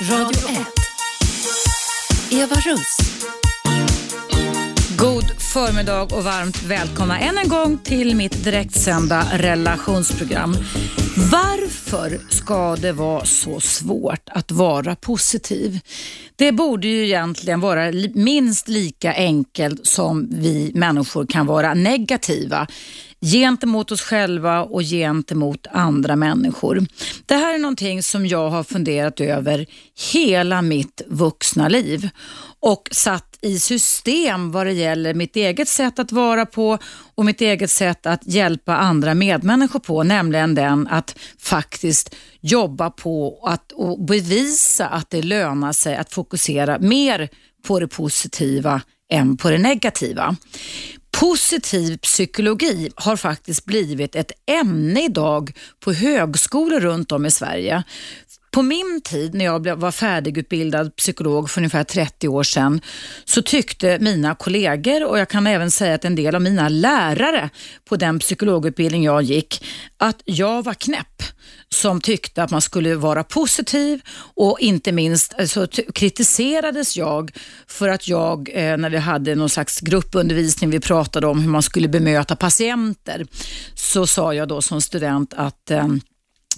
Radio 1. Eva Russ. God förmiddag och varmt välkomna än en gång till mitt direktsända relationsprogram. Varför ska det vara så svårt att vara positiv? Det borde ju egentligen vara minst lika enkelt som vi människor kan vara negativa gentemot oss själva och gentemot andra människor. Det här är någonting som jag har funderat över hela mitt vuxna liv och satt i system vad det gäller mitt eget sätt att vara på och mitt eget sätt att hjälpa andra medmänniskor på, nämligen den att faktiskt jobba på att, och bevisa att det lönar sig att fokusera mer på det positiva än på det negativa. Positiv psykologi har faktiskt blivit ett ämne idag på högskolor runt om i Sverige. På min tid när jag var färdigutbildad psykolog för ungefär 30 år sedan så tyckte mina kollegor och jag kan även säga att en del av mina lärare på den psykologutbildning jag gick att jag var knäpp som tyckte att man skulle vara positiv och inte minst eh, så kritiserades jag för att jag, eh, när vi hade någon slags gruppundervisning, vi pratade om hur man skulle bemöta patienter, så sa jag då som student att eh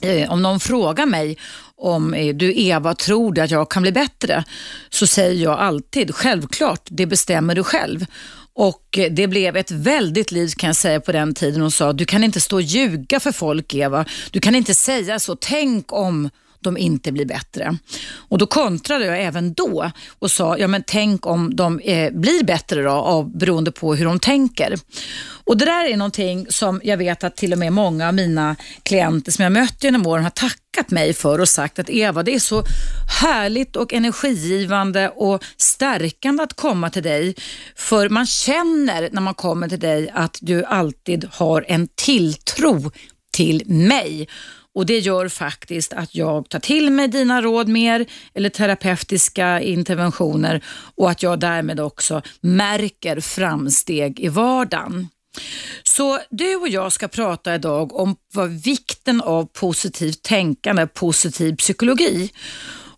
Eh, om någon frågar mig om eh, du Eva tror du att jag kan bli bättre, så säger jag alltid självklart, det bestämmer du själv. Och eh, det blev ett väldigt liv kan jag säga på den tiden. Hon sa, du kan inte stå och ljuga för folk Eva. Du kan inte säga så. Tänk om de inte blir bättre. Och Då kontrade jag även då och sa, ja men tänk om de eh, blir bättre då, av, beroende på hur de tänker. Och Det där är någonting som jag vet att till och med många av mina klienter som jag mött genom åren har tackat mig för och sagt att Eva, det är så härligt och energigivande och stärkande att komma till dig. För man känner när man kommer till dig att du alltid har en tilltro till mig. Och Det gör faktiskt att jag tar till mig dina råd mer eller terapeutiska interventioner och att jag därmed också märker framsteg i vardagen. Så du och jag ska prata idag om vad vikten av positivt tänkande, positiv psykologi.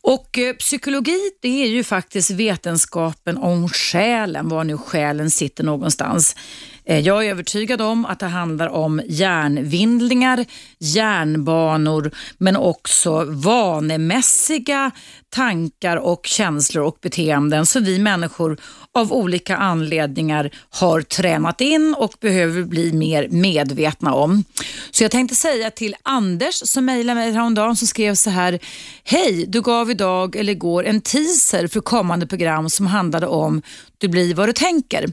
Och eh, Psykologi det är ju faktiskt vetenskapen om själen, var nu själen sitter någonstans. Eh, jag är övertygad om att det handlar om hjärnvindlingar, hjärnbanor men också vanemässiga tankar och känslor och beteenden som vi människor av olika anledningar har tränat in och behöver bli mer medvetna om. Så jag tänkte säga till Anders som mejlade mig häromdagen som skrev så här. Hej, du gav idag eller igår en teaser för kommande program som handlade om du blir vad du tänker.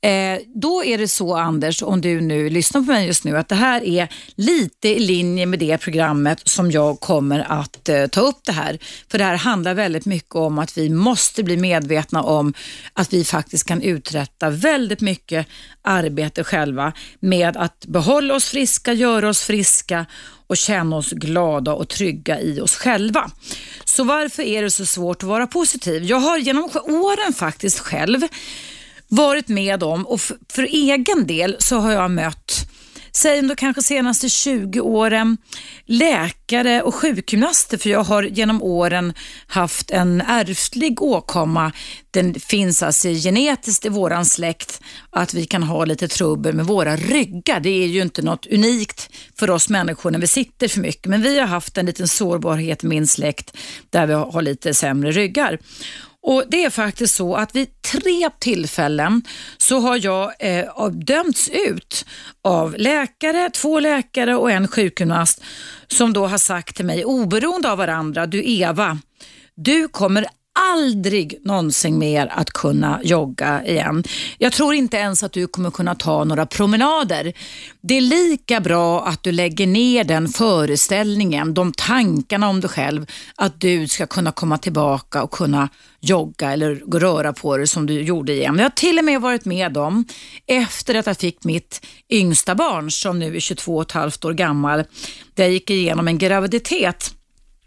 Eh, då är det så Anders, om du nu lyssnar på mig just nu, att det här är lite i linje med det programmet som jag kommer att eh, ta upp det här. För det här handlar väldigt mycket om att vi måste bli medvetna om att vi faktiskt kan uträtta väldigt mycket arbete själva med att behålla oss friska, göra oss friska och känna oss glada och trygga i oss själva. Så varför är det så svårt att vara positiv? Jag har genom åren faktiskt själv varit med om och för, egen del så har jag mött säg de kanske senaste 20 åren, läkare och sjukgymnaster, för jag har genom åren haft en ärftlig åkomma. Den finns alltså genetiskt i våran släkt att vi kan ha lite trubbel med våra ryggar. Det är ju inte något unikt för oss människor när vi sitter för mycket, men vi har haft en liten sårbarhet i min släkt där vi har lite sämre ryggar. Och Det är faktiskt så att vid tre tillfällen så har jag eh, dömts ut av läkare, två läkare och en sjukgymnast som då har sagt till mig, oberoende av varandra, du Eva, du kommer aldrig någonsin mer att kunna jogga igen. Jag tror inte ens att du kommer kunna ta några promenader. Det är lika bra att du lägger ner den föreställningen, de tankarna om dig själv, att du ska kunna komma tillbaka och kunna jogga eller röra på dig som du gjorde igen. Jag har till och med varit med om, efter att jag fick mitt yngsta barn som nu är 22 och ett halvt år gammal, där jag gick igenom en graviditet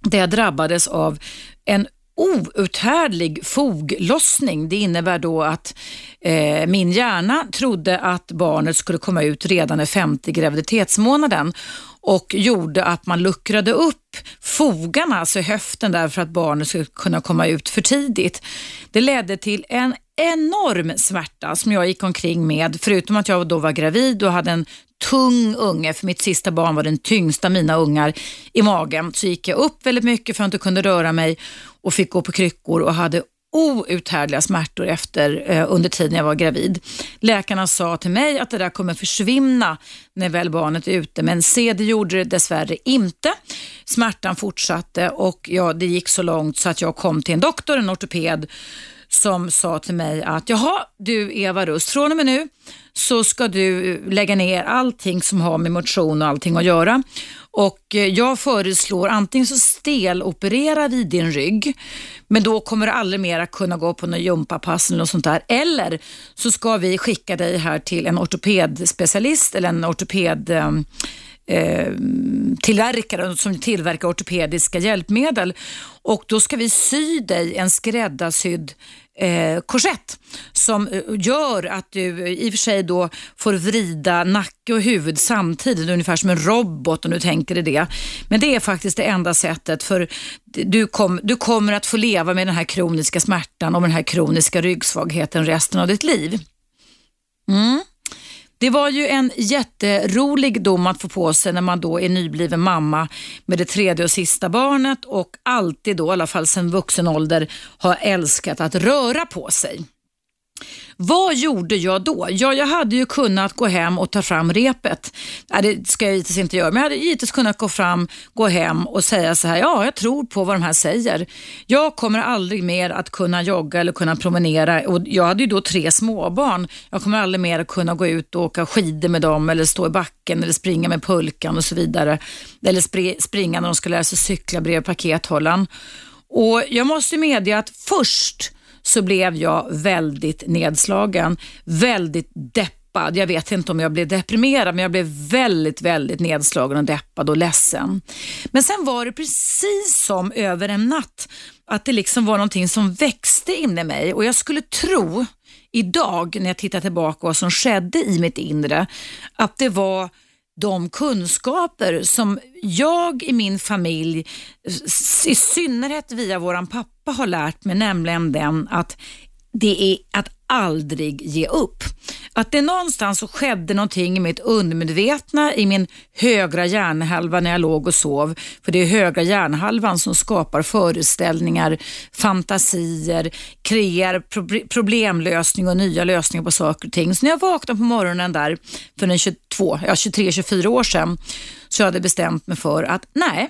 där jag drabbades av en outhärdlig foglossning. Det innebär då att eh, min hjärna trodde att barnet skulle komma ut redan i femte graviditetsmånaden och gjorde att man luckrade upp fogarna, alltså höften där för att barnet skulle kunna komma ut för tidigt. Det ledde till en enorm smärta som jag gick omkring med, förutom att jag då var gravid och hade en tung unge, för mitt sista barn var den tyngsta mina ungar i magen, så gick jag upp väldigt mycket för att jag inte kunde röra mig och fick gå på kryckor och hade outhärdliga smärtor efter, eh, under tiden jag var gravid. Läkarna sa till mig att det där kommer försvinna när väl barnet är ute, men se det gjorde det dessvärre inte. Smärtan fortsatte och ja, det gick så långt så att jag kom till en doktor, en ortoped, som sa till mig att jaha, du Eva Rust, från och med nu så ska du eh, lägga ner allting som har med motion och allting att göra. Och eh, jag föreslår antingen så stelopererar vid din rygg, men då kommer du aldrig mer kunna gå på någon gympapass eller något sånt där. Eller så ska vi skicka dig här till en ortopedspecialist eller en ortoped eh, eh tillverkare som tillverkar ortopediska hjälpmedel och då ska vi sy dig en skräddarsydd eh, korsett som eh, gör att du eh, i och för sig då får vrida nacke och huvud samtidigt, ungefär som en robot om du tänker dig det. Men det är faktiskt det enda sättet för du, kom, du kommer att få leva med den här kroniska smärtan och den här kroniska ryggsvagheten resten av ditt liv. Mm. Det var ju en jätterolig dom att få på sig när man då är nybliven mamma med det tredje och sista barnet och alltid då, i alla fall sedan vuxen ålder, har älskat att röra på sig. Vad gjorde jag då? Ja, jag hade ju kunnat gå hem och ta fram repet. Nej, det ska jag givetvis inte göra, men jag hade givetvis kunnat gå fram, gå hem och säga så här, ja, jag tror på vad de här säger. Jag kommer aldrig mer att kunna jogga eller kunna promenera och jag hade ju då tre småbarn. Jag kommer aldrig mer att kunna gå ut och åka skidor med dem eller stå i backen eller springa med pulkan och så vidare. Eller springa när de ska lära sig cykla bredvid pakethållaren. Och jag måste medge att först så blev jag väldigt nedslagen, väldigt deppad. Jag vet inte om jag blev deprimerad, men jag blev väldigt, väldigt nedslagen och deppad och ledsen. Men sen var det precis som över en natt, att det liksom var någonting som växte inne i mig och jag skulle tro idag när jag tittar tillbaka vad som skedde i mitt inre, att det var de kunskaper som jag i min familj, i synnerhet via våran pappa har lärt mig, nämligen den att det är att aldrig ge upp. Att det någonstans så skedde någonting i mitt undermedvetna, i min högra hjärnhalva när jag låg och sov. För det är högra hjärnhalvan som skapar föreställningar, fantasier, kreerar problemlösning och nya lösningar på saker och ting. Så när jag vaknade på morgonen där för den 22, ja, 23-24 år sedan så jag hade bestämt mig för att nej,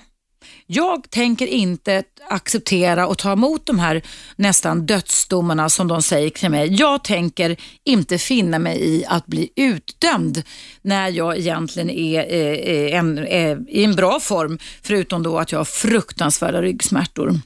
jag tänker inte acceptera och ta emot de här nästan dödsdomarna som de säger till mig. Jag tänker inte finna mig i att bli utdömd när jag egentligen är, är, en, är i en bra form, förutom då att jag har fruktansvärda ryggsmärtor.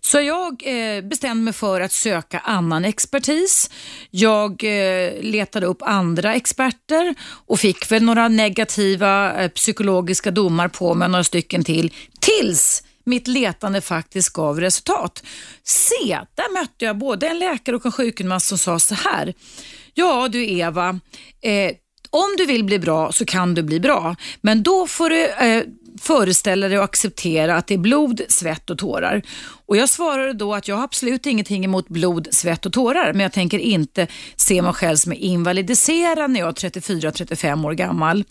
Så jag eh, bestämde mig för att söka annan expertis. Jag eh, letade upp andra experter och fick väl några negativa eh, psykologiska domar på mig, några stycken till, tills mitt letande faktiskt gav resultat. Se, där mötte jag både en läkare och en sjukgymnast som sa så här. Ja du Eva, eh, om du vill bli bra så kan du bli bra, men då får du eh, föreställa dig och acceptera att det är blod, svett och tårar. Och Jag svarade då att jag har absolut ingenting emot blod, svett och tårar, men jag tänker inte se mig själv som invalidiserad när jag är 34-35 år gammal.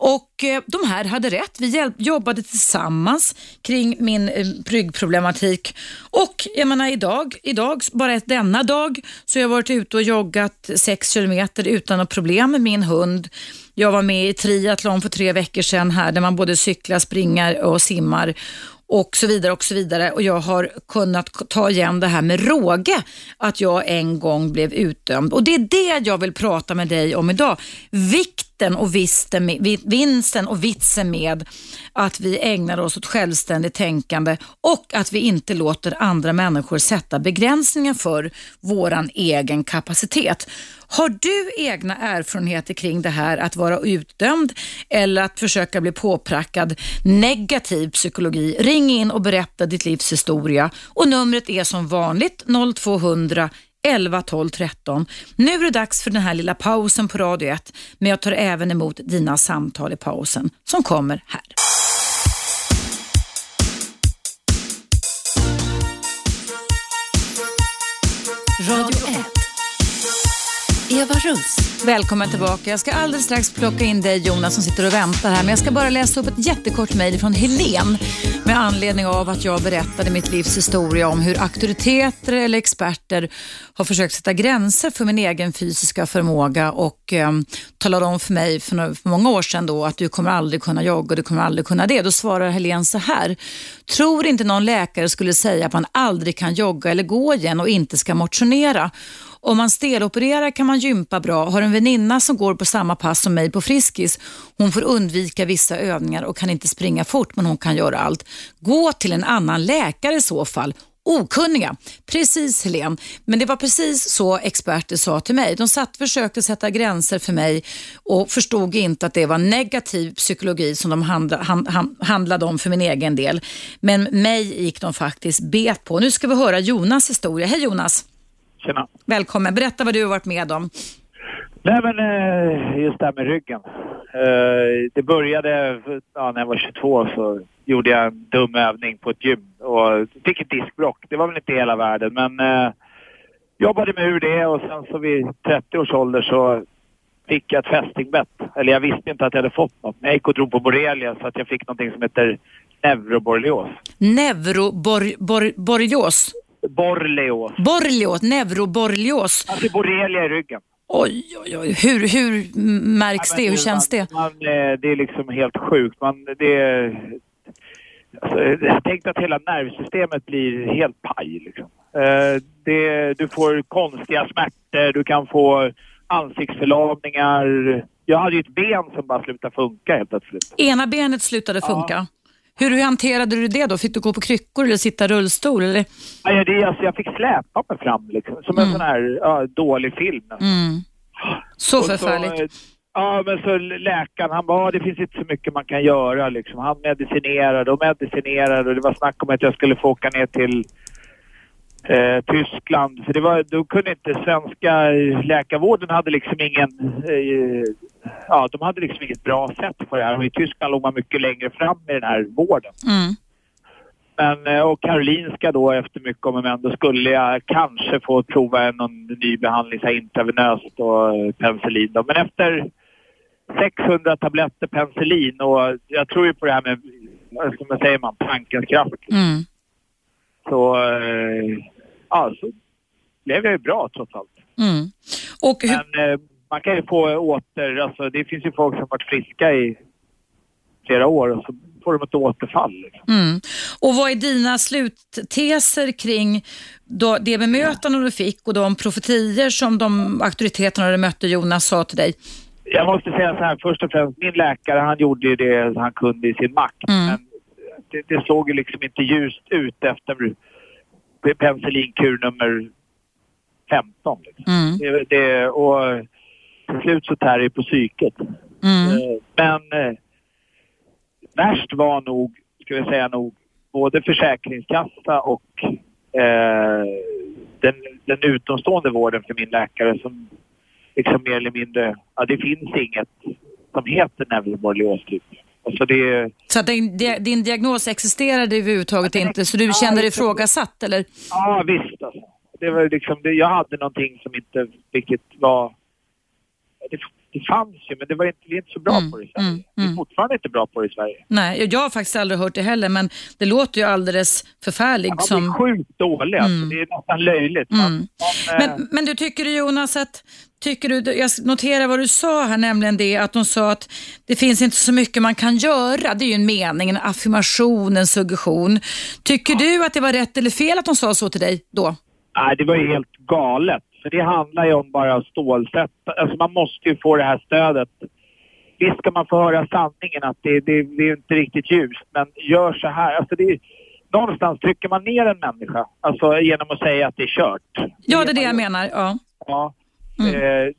Och eh, de här hade rätt. Vi jobbade tillsammans kring min eh, ryggproblematik. Och jag menar idag, idag, bara denna dag, så har jag varit ute och joggat 6 kilometer utan något problem med min hund. Jag var med i triathlon för tre veckor sedan här där man både cyklar, springer och simmar och så vidare och så vidare. Och jag har kunnat ta igen det här med råge, att jag en gång blev utdömd. Och det är det jag vill prata med dig om idag. Vikten och vinsten och vitsen med att vi ägnar oss åt självständigt tänkande och att vi inte låter andra människor sätta begränsningar för våran egen kapacitet. Har du egna erfarenheter kring det här att vara utdömd eller att försöka bli påprackad negativ psykologi? Ring in och berätta ditt livs historia och numret är som vanligt 0200 11 12 13. Nu är det dags för den här lilla pausen på Radio 1 men jag tar även emot dina samtal i pausen som kommer här. Radio 1. Eva Russ. Välkommen tillbaka. Jag ska alldeles strax plocka in dig Jonas som sitter och väntar här. Men jag ska bara läsa upp ett jättekort mejl från Helen med anledning av att jag berättade mitt livs historia om hur auktoriteter eller experter har försökt sätta gränser för min egen fysiska förmåga och eh, talade om för mig för, några, för många år sedan då att du kommer aldrig kunna jogga och du kommer aldrig kunna det. Då svarar Helen så här. Tror inte någon läkare skulle säga att man aldrig kan jogga eller gå igen och inte ska motionera. Om man stelopererar kan man gympa bra. Har en väninna som går på samma pass som mig på Friskis. Hon får undvika vissa övningar och kan inte springa fort men hon kan göra allt. Gå till en annan läkare i så fall okunniga. Precis Helen, men det var precis så experter sa till mig. De satt försökte sätta gränser för mig och förstod inte att det var negativ psykologi som de handla, hand, handlade om för min egen del. Men mig gick de faktiskt bet på. Nu ska vi höra Jonas historia. Hej Jonas! Tjena. Välkommen. Berätta vad du har varit med om. Nej men eh, just det här med ryggen. Eh, det började ja, när jag var 22 så gjorde jag en dum övning på ett gym och fick ett diskbrock. Det var väl inte hela världen men eh, jobbade mig ur det och sen så vid 30 års ålder så fick jag ett fästingbett. Eller jag visste inte att jag hade fått något. Jag gick och drog på borrelia så att jag fick någonting som heter neuroborrelios. Neuroborrelios? Borrelios. Borrelios, neuroborrelios. Alltså borrelia i ryggen. Oj, oj, oj. Hur, hur märks ja, det? Hur känns det? Man, eh, det är liksom helt sjukt. Man, det, alltså, jag tänkte att hela nervsystemet blir helt paj. Liksom. Eh, det, du får konstiga smärtor, du kan få ansiktsförlamningar. Jag hade ju ett ben som bara slutade funka helt plötsligt. Ena benet slutade funka? Ja. Hur, hur hanterade du det då? Fick du gå på kryckor eller sitta i rullstol? Eller? Ja, det, alltså, jag fick släpa mig fram liksom, som mm. en sån här ja, dålig film. Mm. Så förfärligt. Så, ja, men så läkaren han bara, det finns inte så mycket man kan göra liksom. Han medicinerade och medicinerade och det var snack om att jag skulle få åka ner till eh, Tyskland. För det var, då kunde inte svenska läkarvården hade liksom ingen... Eh, ja, de hade liksom inget bra sätt på det här. Och i Tyskland låg man mycket längre fram i den här vården. Mm. Men, eh, och Karolinska då efter mycket om och men, då skulle jag kanske få prova någon ny behandling, så här intravenöst och penicillin då. Men efter 600 tabletter penicillin och jag tror ju på det här med, vad säger man, tankens kraft. Mm. Så, eh, ja, så blev jag ju bra trots allt. Mm. Och hur... Men eh, man kan ju få åter, alltså det finns ju folk som varit friska i flera år och så får de ett återfall. Liksom. Mm. Och vad är dina slutteser kring då, det bemötande du fick och de profetier som de auktoriteterna du mötte Jonas sa till dig? Jag måste säga så här, först och främst, min läkare han gjorde ju det han kunde i sin makt. Mm. Men det, det, såg ju liksom inte ljust ut efter penicillinkur nummer 15. Liksom. Mm. Det, det, och till slut så tär det på psyket. Mm. Eh, men eh, värst var nog, ska vi säga nog, både Försäkringskassa och eh, den, den utomstående vården för min läkare som liksom mer eller mindre, ja det finns inget som heter neuroborrelios typ. Alltså det, så att din, din diagnos existerade överhuvudtaget inte, så du kände dig ifrågasatt eller? Ja visst alltså. Det var liksom, det, jag hade någonting som inte riktigt var det, det fanns ju, men det var inte, vi är inte så bra mm, på det i Sverige. Mm, vi är mm. fortfarande inte bra på det i Sverige. Nej, jag har faktiskt aldrig hört det heller, men det låter ju alldeles förfärligt. Ja, som... är sjukt dålig, alltså. Mm. det är nästan löjligt. Mm. Man, man, men, äh... men du, tycker du Jonas att Tycker du, jag noterar vad du sa här, nämligen det att de sa att det finns inte så mycket man kan göra. Det är ju en mening, en affirmation, en suggestion. Tycker ja. du att det var rätt eller fel att de sa så till dig då? Nej, det var ju helt galet. För det handlar ju om bara stålsätt. Alltså man måste ju få det här stödet visst ska man få höra sanningen att det, det, det är inte riktigt ljust, men gör så här. Alltså det någonstans trycker man ner en människa, alltså genom att säga att det är kört. Ja, det är det jag menar. Ja. Ja. Mm. Eh,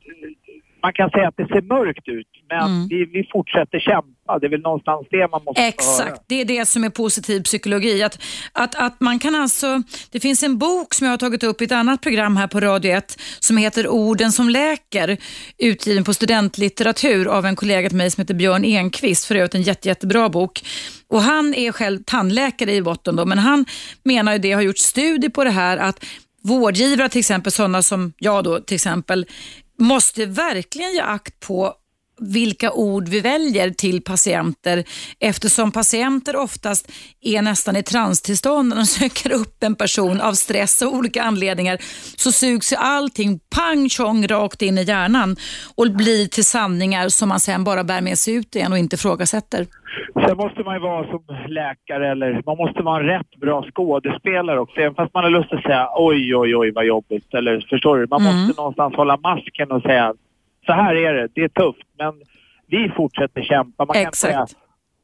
man kan säga att det ser mörkt ut, men mm. vi, vi fortsätter kämpa. Det är väl någonstans det man måste Exakt, höra. det är det som är positiv psykologi. Att, att, att man kan alltså, det finns en bok som jag har tagit upp i ett annat program här på Radio 1 som heter Orden som läker, utgiven på studentlitteratur av en kollega till mig som heter Björn Enqvist, för övrigt en jätte, jättebra bok. Och Han är själv tandläkare i botten, då, men han menar ju det, har gjort studier på det här, att vårdgivare, till exempel sådana som jag då till exempel, måste verkligen ge akt på vilka ord vi väljer till patienter eftersom patienter oftast är nästan i transtillstånd när de söker upp en person av stress och olika anledningar så sugs allting pang tjong rakt in i hjärnan och blir till sanningar som man sen bara bär med sig ut igen och inte ifrågasätter. Sen måste man ju vara som läkare eller man måste vara en rätt bra skådespelare också. Även fast man har lust att säga oj, oj, oj vad jobbigt. Eller förstår du? Man mm. måste någonstans hålla masken och säga så här är det, det är tufft. Men vi fortsätter kämpa. Man kan inte säga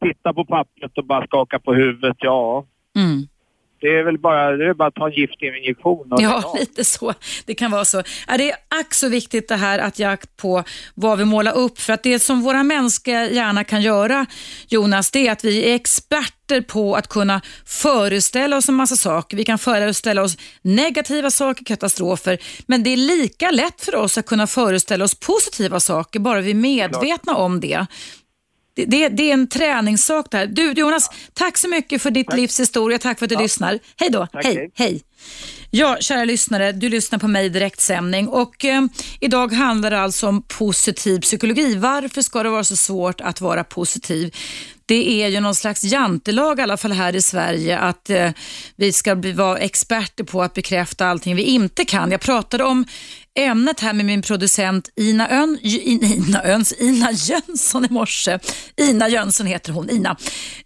titta på pappret och bara skaka på huvudet. Ja, mm. Det är väl bara, det är bara att ta en giftig injektion. Ja, lite så. Det kan vara så. Är det är ack så viktigt det här att jakt på vad vi målar upp. För att det som våra mänskliga hjärna kan göra, Jonas, det är att vi är experter på att kunna föreställa oss en massa saker. Vi kan föreställa oss negativa saker, katastrofer, men det är lika lätt för oss att kunna föreställa oss positiva saker, bara vi är medvetna om det det, det, det, är en träningssak där. Du Jonas, tack så mycket för ditt tack. livs historia. Tack för att du ja. lyssnar. Hej då. Tack, hej, hej. Ja, kära lyssnare, du lyssnar på mig i direktsändning och eh, idag handlar det alltså om positiv psykologi. Varför ska det vara så svårt att vara positiv? det är ju någon slags jantelag i alla fall här i Sverige att eh, vi ska bli, vara experter på att bekräfta allting vi inte kan. Jag pratade om ämnet här med min producent Ina, Ön, Ina, Öns, Ina Jönsson i morse. Ina Jönsson heter hon, Ina.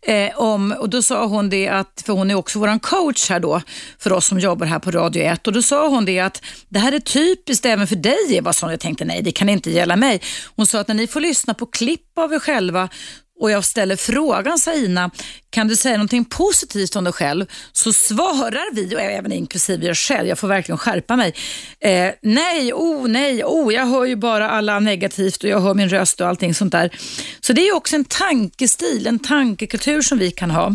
Eh, om, och Då sa hon det att, för hon är också vår coach här då, för oss som jobbar här på Radio 1. Och Då sa hon det att det här är typiskt även för dig Eva, som jag tänkte nej, det kan inte gälla mig. Hon sa att när ni får lyssna på klipp av er själva och jag ställer frågan, sa Ina, kan du säga någonting positivt om dig själv? Så svarar vi, och även inklusive jag själv, jag får verkligen skärpa mig. Eh, nej, oh nej, oh jag hör ju bara alla negativt och jag hör min röst och allting sånt där. Så det är också en tankestil, en tankekultur som vi kan ha.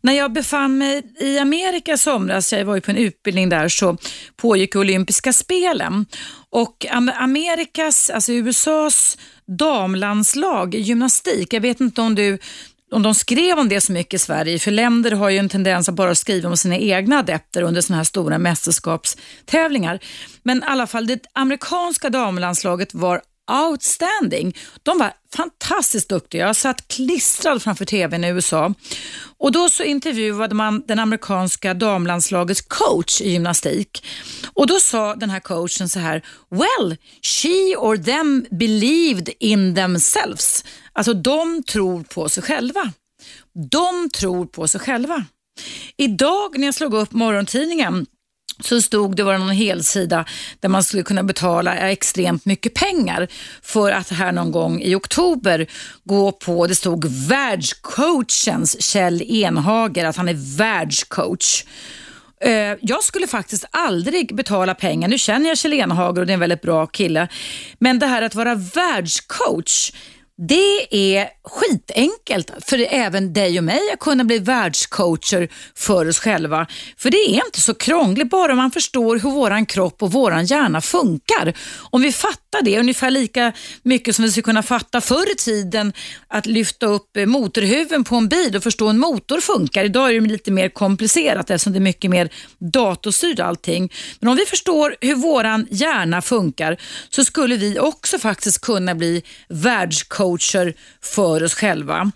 När jag befann mig i Amerika i somras, jag var ju på en utbildning där, så pågick olympiska spelen. Och Amerikas, alltså USAs damlandslag i gymnastik. Jag vet inte om du om de skrev om det så mycket i Sverige, för länder har ju en tendens att bara skriva om sina egna adepter under sådana här stora mästerskapstävlingar. Men i alla fall, det amerikanska damlandslaget var outstanding. De var fantastiskt duktiga. Jag satt klistrad framför tvn i USA och då så intervjuade man den amerikanska damlandslagets coach i gymnastik och då sa den här coachen så här, well, she or them believed in themselves. Alltså de tror på sig själva. De tror på sig själva. Idag när jag slog upp morgontidningen så stod det var någon helsida där man skulle kunna betala extremt mycket pengar för att här någon gång i oktober gå på, det stod världscoachens Kjell Enhager, att han är världscoach. Eh, jag skulle faktiskt aldrig betala pengar. Nu känner jag Kjell Enhager och det är en väldigt bra kille. Men det här att vara världscoach, det är skitenkelt för även dig och mig att kunna bli världscoacher för oss själva. För det är inte så krångligt, bara man förstår hur våran kropp och våran hjärna funkar. Om vi fattar det ungefär lika mycket som vi skulle kunna fatta förr i tiden att lyfta upp motorhuven på en bil och förstå hur en motor funkar. Idag är det lite mer komplicerat eftersom det är mycket mer datorstyrt allting. Men om vi förstår hur våran hjärna funkar så skulle vi också faktiskt kunna bli världscoacher för oss själva.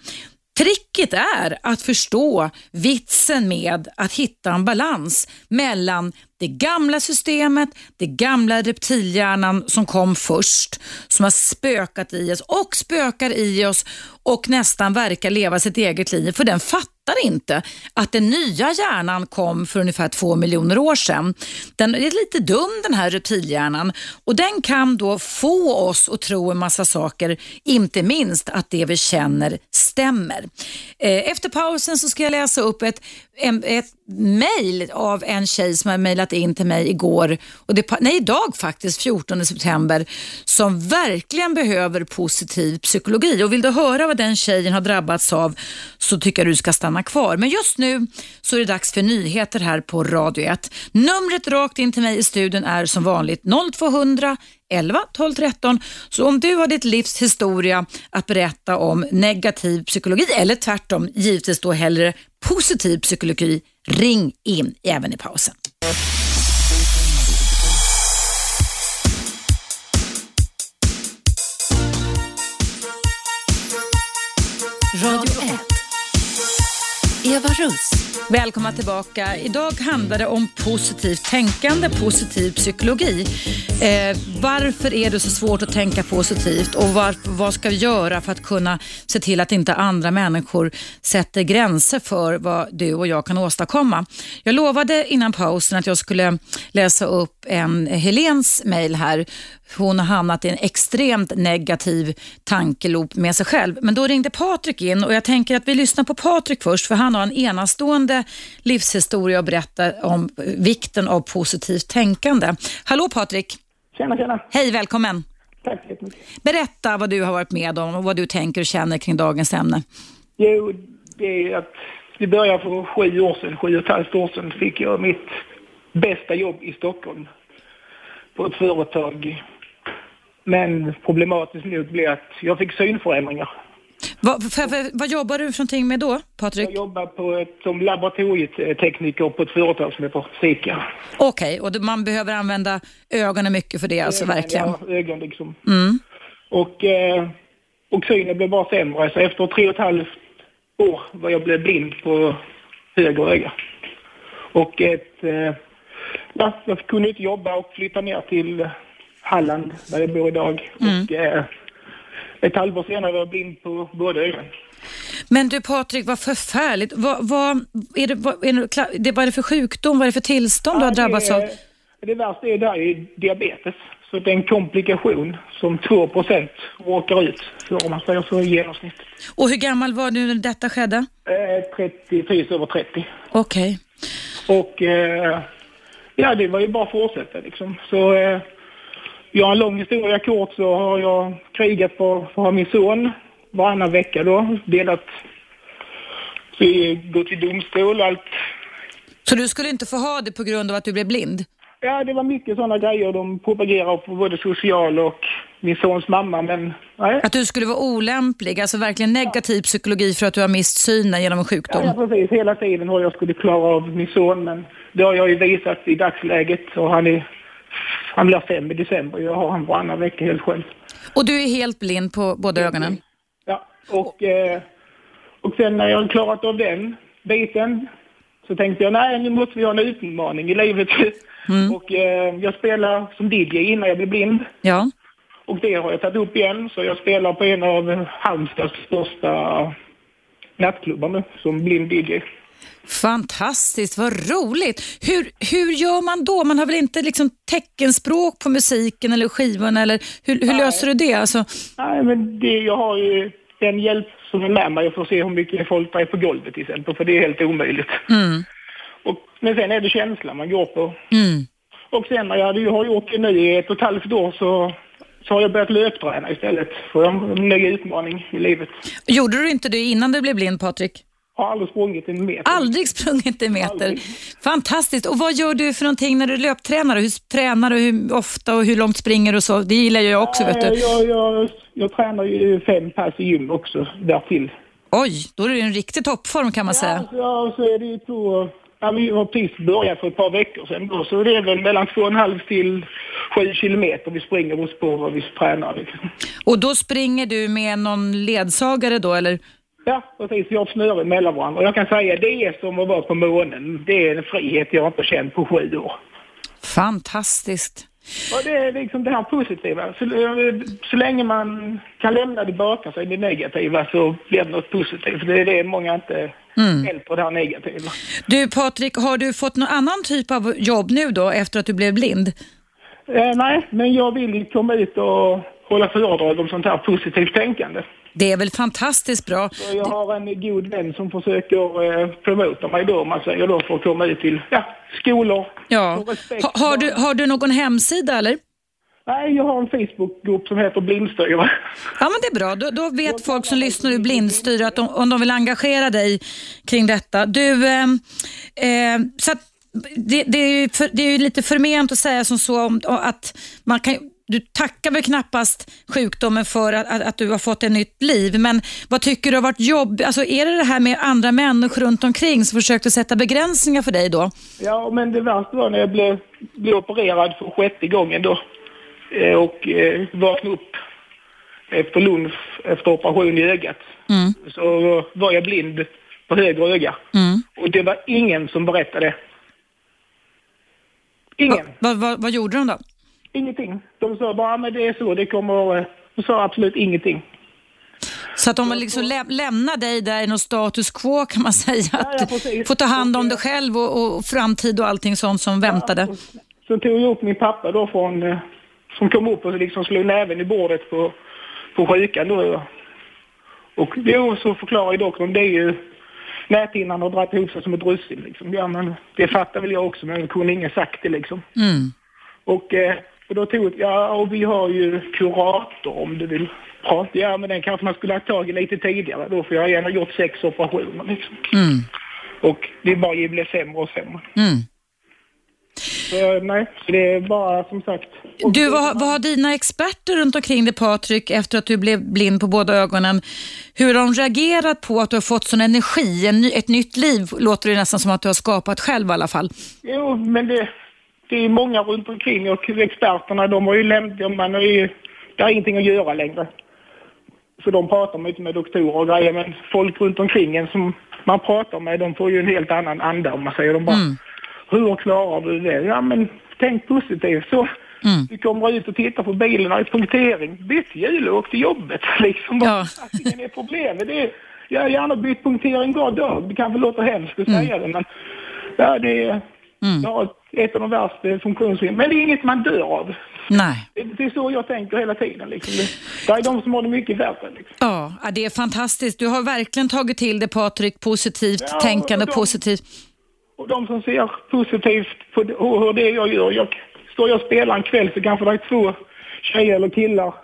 Tricket är att förstå vitsen med att hitta en balans mellan det gamla systemet, det gamla reptilhjärnan som kom först, som har spökat i oss och spökar i oss och nästan verkar leva sitt eget liv, för den fattar fattar inte att den nya hjärnan kom för ungefär två miljoner år sedan. Den är lite dum den här reptilhjärnan och den kan då få oss att tro en massa saker, inte minst att det vi känner stämmer. Eh, efter pausen så ska jag läsa upp ett, ett mejl av en tjej som har mejlat in till mig igår, och det, nej idag faktiskt, 14 september, som verkligen behöver positiv psykologi. Och vill du höra vad den tjejen har drabbats av så tycker jag du ska stanna kvar. Men just nu så är det dags för nyheter här på Radio 1. Numret rakt in till mig i studion är som vanligt 0200 11 12 13. Så om du har ditt livs historia att berätta om negativ psykologi eller tvärtom, givetvis då hellre positiv psykologi, ring in även i pausen. Radio 1. Eva Russ. Välkomna tillbaka. Idag handlar det om positivt tänkande, positiv psykologi. Eh, varför är det så svårt att tänka positivt och var, vad ska vi göra för att kunna se till att inte andra människor sätter gränser för vad du och jag kan åstadkomma? Jag lovade innan pausen att jag skulle läsa upp en Helens mejl här hon har hamnat i en extremt negativ tankeloop med sig själv. Men då ringde Patrik in och jag tänker att vi lyssnar på Patrik först för han har en enastående livshistoria att berätta om vikten av positivt tänkande. Hallå Patrik! Tjena, tjena! Hej, välkommen! Tack så jättemycket. Berätta vad du har varit med om och vad du tänker och känner kring dagens ämne. Jo, det är att det började för sju år sedan, sju och ett halvt år sedan, fick jag mitt bästa jobb i Stockholm på ett företag men problematiskt nog blev att jag fick synförändringar. Vad, för, för, vad jobbar du för någonting med då, Patrik? Jag jobbar på ett, som laboratorietekniker på ett företag som heter Sika. Okej, okay, och man behöver använda ögonen mycket för det, alltså verkligen? Ja, ögon liksom. Mm. Och, eh, och synen blev bara sämre. Så efter tre och ett halvt år var jag blev blind på höger öga. Och ett, eh, ja, jag kunde inte jobba och flytta ner till Halland, där jag bor idag. Mm. Och, eh, ett halvår senare var jag blind på båda ögonen. Men du Patrik, vad förfärligt. Vad, vad, är det, vad, är det, vad är det för sjukdom, vad är det för tillstånd du har drabbats av? Det värsta är där är diabetes. Så det är en komplikation som 2% råkar ut för, om man säger så, i genomsnitt. Och hur gammal var du när detta skedde? Eh, 30, precis över 30. Okej. Okay. Och eh, ja, det var ju bara att fortsätta liksom. Så eh, jag har en lång historia kort så har jag krigat för, för att ha min son varannan vecka då. Delat, så gått till domstol och allt. Så du skulle inte få ha det på grund av att du blev blind? Ja, det var mycket sådana grejer. De propagerar på både social och min sons mamma, men nej. Att du skulle vara olämplig, alltså verkligen negativ ja. psykologi för att du har mist synen genom en sjukdom? Ja, precis. Hela tiden har jag skulle klara av min son, men det har jag ju visat i dagsläget och han är han blir fem i december. Jag har honom varannan vecka helt själv. Och du är helt blind på båda ögonen? Ja, och, eh, och sen när jag har klarat av den biten så tänkte jag nej, nu måste vi ha en utmaning i livet. Mm. Och eh, jag spelar som DJ innan jag blev blind. Ja. Och det har jag tagit upp igen, så jag spelar på en av Halmstads största nattklubbar nu som blind DJ. Fantastiskt, vad roligt. Hur, hur gör man då? Man har väl inte liksom teckenspråk på musiken eller skivan eller hur, hur löser du det? Alltså... Nej, men det, jag har ju den hjälp som är med mig för att se hur mycket folk det är på golvet till exempel, för det är helt omöjligt. Mm. Och, men sen är det känslan man går på. Mm. Och sen när jag har gjort det nu i ett och ett halvt år så så har jag börjat löpträna istället för en ny utmaning i livet. Gjorde du inte det innan du blev blind, Patrik? Har aldrig sprungit en meter. Aldrig sprungit en meter. Aldrig. Fantastiskt. Och vad gör du för någonting när du löptränar? Hur tränar du? Hur ofta och hur långt springer du? Så? Det gillar jag också. vet du. Jag, jag, jag tränar ju fem pass i gym också därtill. Oj, då är du i en riktig toppform kan man säga. Ja, så är det ju på... Ja, vi har precis börjat för ett par veckor sedan då, så det är väl mellan två och en halv till sju kilometer vi springer oss på vad vi tränar. Liksom. Och då springer du med någon ledsagare då eller? Ja, precis. Vi har snöre mellan varandra. Och jag kan säga det är som att vara på månen. Det är en frihet jag inte känt på sju år. Fantastiskt. Och det är liksom det här positiva. Så, så länge man kan lämna det bakom sig, det negativa, så blir det något positivt. Det är det många inte mm. hjälper, det här negativa. Du Patrik, har du fått någon annan typ av jobb nu då, efter att du blev blind? Eh, nej, men jag vill komma ut och hålla föredrag om sånt här positivt tänkande. Det är väl fantastiskt bra. Så jag har en god vän som försöker eh, promota mig då, om man säger då, för att komma ut till ja, skolor. Ja. Ha, har, du, har du någon hemsida eller? Nej, jag har en Facebookgrupp som heter Blindstyre. Ja, men det är bra. Då, då vet folk som lyssnar i Blindstyre att de, om de vill engagera dig kring detta. Du, eh, eh, så det, det, är för, det är lite förment att säga som så om, att man kan du tackar väl knappast sjukdomen för att, att, att, du har fått ett nytt liv, men vad tycker du har varit jobbigt? Alltså, är det det här med andra människor runt omkring som försökte sätta begränsningar för dig då? Ja, men det värsta var när jag blev, blev opererad för sjätte gången då eh, och eh, vaknade upp efter lunch efter operation i ögat. Mm. Så var jag blind på höger öga. Mm. Och det var ingen som berättade. Ingen. Va, va, va, vad gjorde de då? Ingenting. De sa bara, men det är så, det kommer... De sa absolut ingenting. Så att de liksom lä lämnar dig där i någon status quo kan man säga. Att ja, ja, få ta hand om dig själv och, och, framtid och allting sånt som ja, väntade. Så tog jag upp min pappa då från, eh, som kom upp och liksom slog näven i bordet på, på sjukan då. Och jo, så förklarade doktorn, det är ju näthinnan har dragit ihop sig som ett russin liksom. Ja, men det fattar väl jag också, men det kunde ingen sagt det liksom. Mm. Och eh, och då tog ja och vi har ju kurator om du vill prata. Ja men den kanske man skulle ha tagit lite tidigare då för jag har gärna gjort sex operationer liksom. Mm. Och det bara blev sämre och sämre. Mm. Så, nej, så det är bara som sagt. Du, vad, vad har dina experter runt omkring dig Patrik efter att du blev blind på båda ögonen, hur har de reagerat på att du har fått sån energi, en, ett nytt liv låter det nästan som att du har skapat själv i alla fall. Jo, men det, det är många runt omkring och experterna de har ju lämnat, man har ju, det har ingenting att göra längre. Så de pratar man inte med doktorer och grejer men folk runt omkring en som man pratar med de får ju en helt annan anda om man säger. De bara, mm. hur klarar du det? Ja men tänk positivt så. Mm. Du kommer ut och tittar på bilen och i punktering. Byt hjul och åk till jobbet. Liksom. Ja. Vad är problemet? Det är, jag har gärna bytt punktering god dag. Det kanske låter hemskt att mm. säga det men ja, det är Mm. Har ett av de värsta funktionshinder. Men det är inget man dör av. Nej. Det, är så jag tänker hela tiden. Liksom. Det, är de som har det mycket värre. Liksom. Ja, det är fantastiskt. Du har verkligen tagit till det Patrik, positivt ja, tänkande, de, positivt. Och de som ser positivt på hur det jag gör. Jag, står jag och spelar en kväll så kanske det är två tjejer eller killar,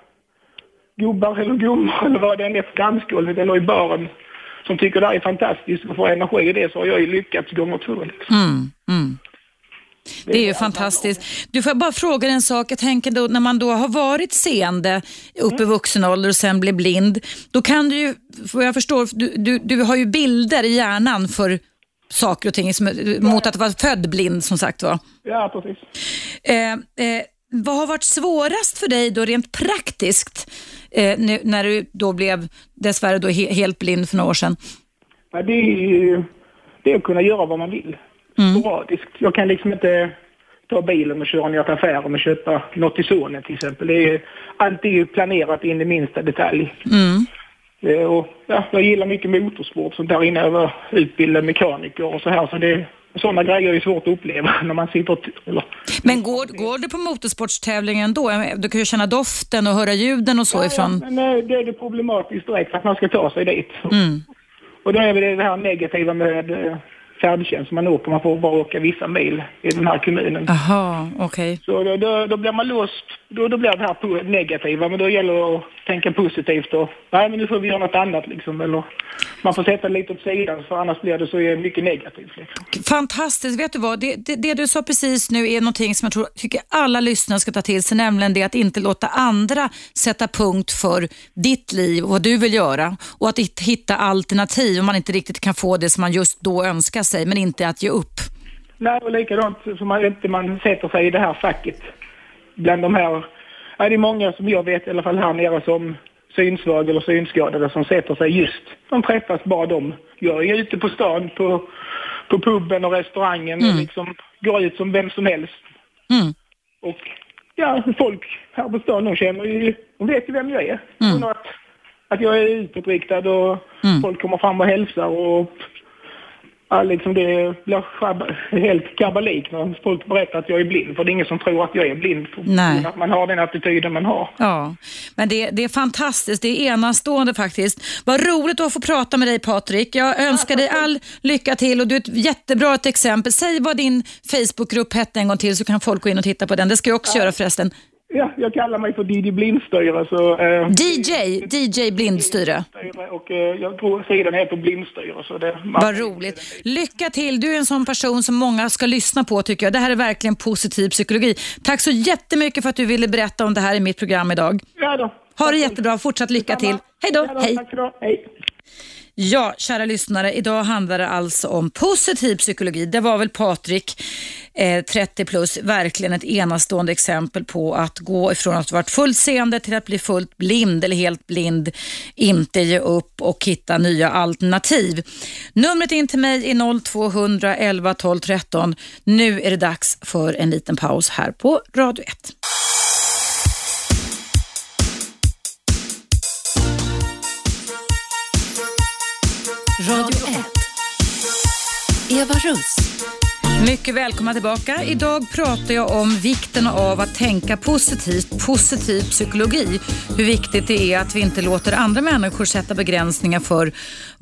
gubbar eller gummor eller vad det än är på dansgolvet eller i baren som tycker det här är fantastiskt och får energi i det så har jag ju lyckats gånger två. Liksom. Mm, mm. Det är ju fantastiskt. Du får bara fråga en sak. Jag tänker då när man då har varit seende upp mm. i vuxen ålder och sen blir blind. Då kan du ju, vad jag förstår, du, du, du har ju bilder i hjärnan för saker och ting som, mot att vara född blind som sagt var. Ja, precis. Eh, eh, vad har varit svårast för dig då rent praktiskt eh, nu, när du då blev dessvärre då he helt blind för några år sedan? Det, är, det är att kunna göra vad man vill. Mm. Jag kan liksom inte ta bilen och köra ner till affären och köpa något till sonen till exempel. Det är alltid planerat in i minsta detalj. Mm. Eh, och, ja, jag gillar mycket motorsport, sånt där innan jag var utbildad mekaniker och så här. Så det, sådana grejer är svårt att uppleva när man sitter eller, Men går, går du på motorsportstävlingen då? Du kan ju känna doften och höra ljuden och så ja, ifrån. Ja, men eh, det är det problematiskt direkt att man ska ta sig dit. Mm. Och då är det det här negativa med färdtjänst man åker. Man får bara åka vissa mil i den här kommunen. Okej. Okay. Så då, då, då, blir man låst. Då, då blir det här negativa. Men då gäller det att tänka positivt och nej men nu får vi göra något annat liksom. Eller man får sätta lite åt sidan för annars blir det så mycket negativt. Liksom. Fantastiskt. Vet du vad? Det, det, det, du sa precis nu är någonting som jag tror, tycker alla lyssnare ska ta till sig, nämligen det att inte låta andra sätta punkt för ditt liv och vad du vill göra och att hitta alternativ om man inte riktigt kan få det som man just då önskar sig, men inte att ge upp. Nej, och likadant som man inte man sätter sig i det här facket bland de här, ja, det är många som jag vet i alla fall här nere som synsvaga eller synskadade som sätter sig just, de träffas bara de. Jag är ute på stan, på, på puben och restaurangen mm. och liksom går ut som vem som helst. Mm. Och ja, folk här på stan, de känner ju, de vet ju vem jag är. Mm. Att, att jag är utåtriktad och mm. folk kommer fram och hälsar och Ja, liksom det blir helt kabalik när folk berättar att jag är blind. För det är ingen som tror att jag är blind. Nej. Att man har den attityden man har. Ja, men det, det är fantastiskt. Det är enastående faktiskt. Vad roligt att få prata med dig Patrik. Jag önskar dig all lycka till och du är ett jättebra ett exempel. Säg vad din Facebookgrupp hette en gång till så kan folk gå in och titta på den. Det ska jag också ja. göra förresten. Ja, jag kallar mig för DJ Blindstyre. Så, eh, DJ, DJ Blindstyre. Och eh, jag tror sidan heter Blindstyre. Så det, Vad roligt. Lycka till. Du är en sån person som många ska lyssna på tycker jag. Det här är verkligen positiv psykologi. Tack så jättemycket för att du ville berätta om det här i mitt program idag. Ja då. Ha det jättebra. Fortsatt lycka till. Hej då. Ja då. Hej. Tack då. Hej. Ja, kära lyssnare. Idag handlar det alltså om positiv psykologi. Det var väl Patrik, eh, 30 plus, verkligen ett enastående exempel på att gå ifrån att ha varit fullt seende till att bli fullt blind eller helt blind, inte ge upp och hitta nya alternativ. Numret in till mig är 0200 11 12 13. Nu är det dags för en liten paus här på Radio 1. Radio 1. Eva Russ. Mycket välkomna tillbaka. Idag pratar jag om vikten av att tänka positivt, positiv psykologi. Hur viktigt det är att vi inte låter andra människor sätta begränsningar för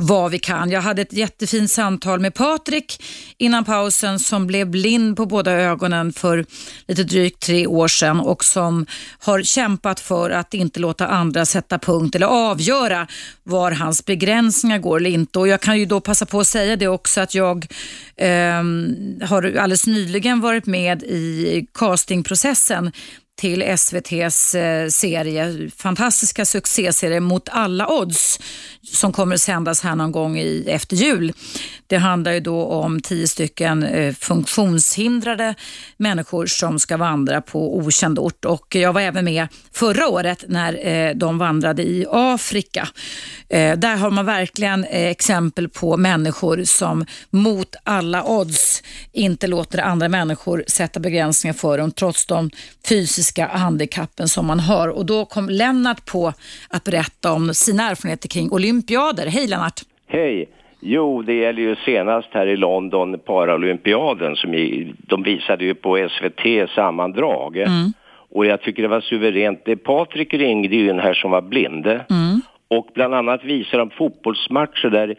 vad vi kan. Jag hade ett jättefint samtal med Patrik innan pausen som blev blind på båda ögonen för lite drygt tre år sedan och som har kämpat för att inte låta andra sätta punkt eller avgöra var hans begränsningar går eller inte. Och jag kan ju då passa på att säga det också att jag eh, har alldeles nyligen varit med i castingprocessen till SVTs eh, serie, fantastiska succéserie Mot alla odds som kommer att sändas här någon gång i, efter jul. Det handlar ju då om tio stycken eh, funktionshindrade människor som ska vandra på okänd ort och jag var även med förra året när eh, de vandrade i Afrika. Där har man verkligen exempel på människor som mot alla odds inte låter andra människor sätta begränsningar för dem trots de fysiska handikappen som man har. Och då kom Lennart på att berätta om sina erfarenheter kring olympiader. Hej Lennart! Hej! Jo, det gäller ju senast här i London, Paralympiaden, som de visade ju på SVT sammandrag. Mm. Och jag tycker det var suveränt. Det Patrik ringde ju in här som var blind. Mm. Och bland annat visade de fotbollsmatcher där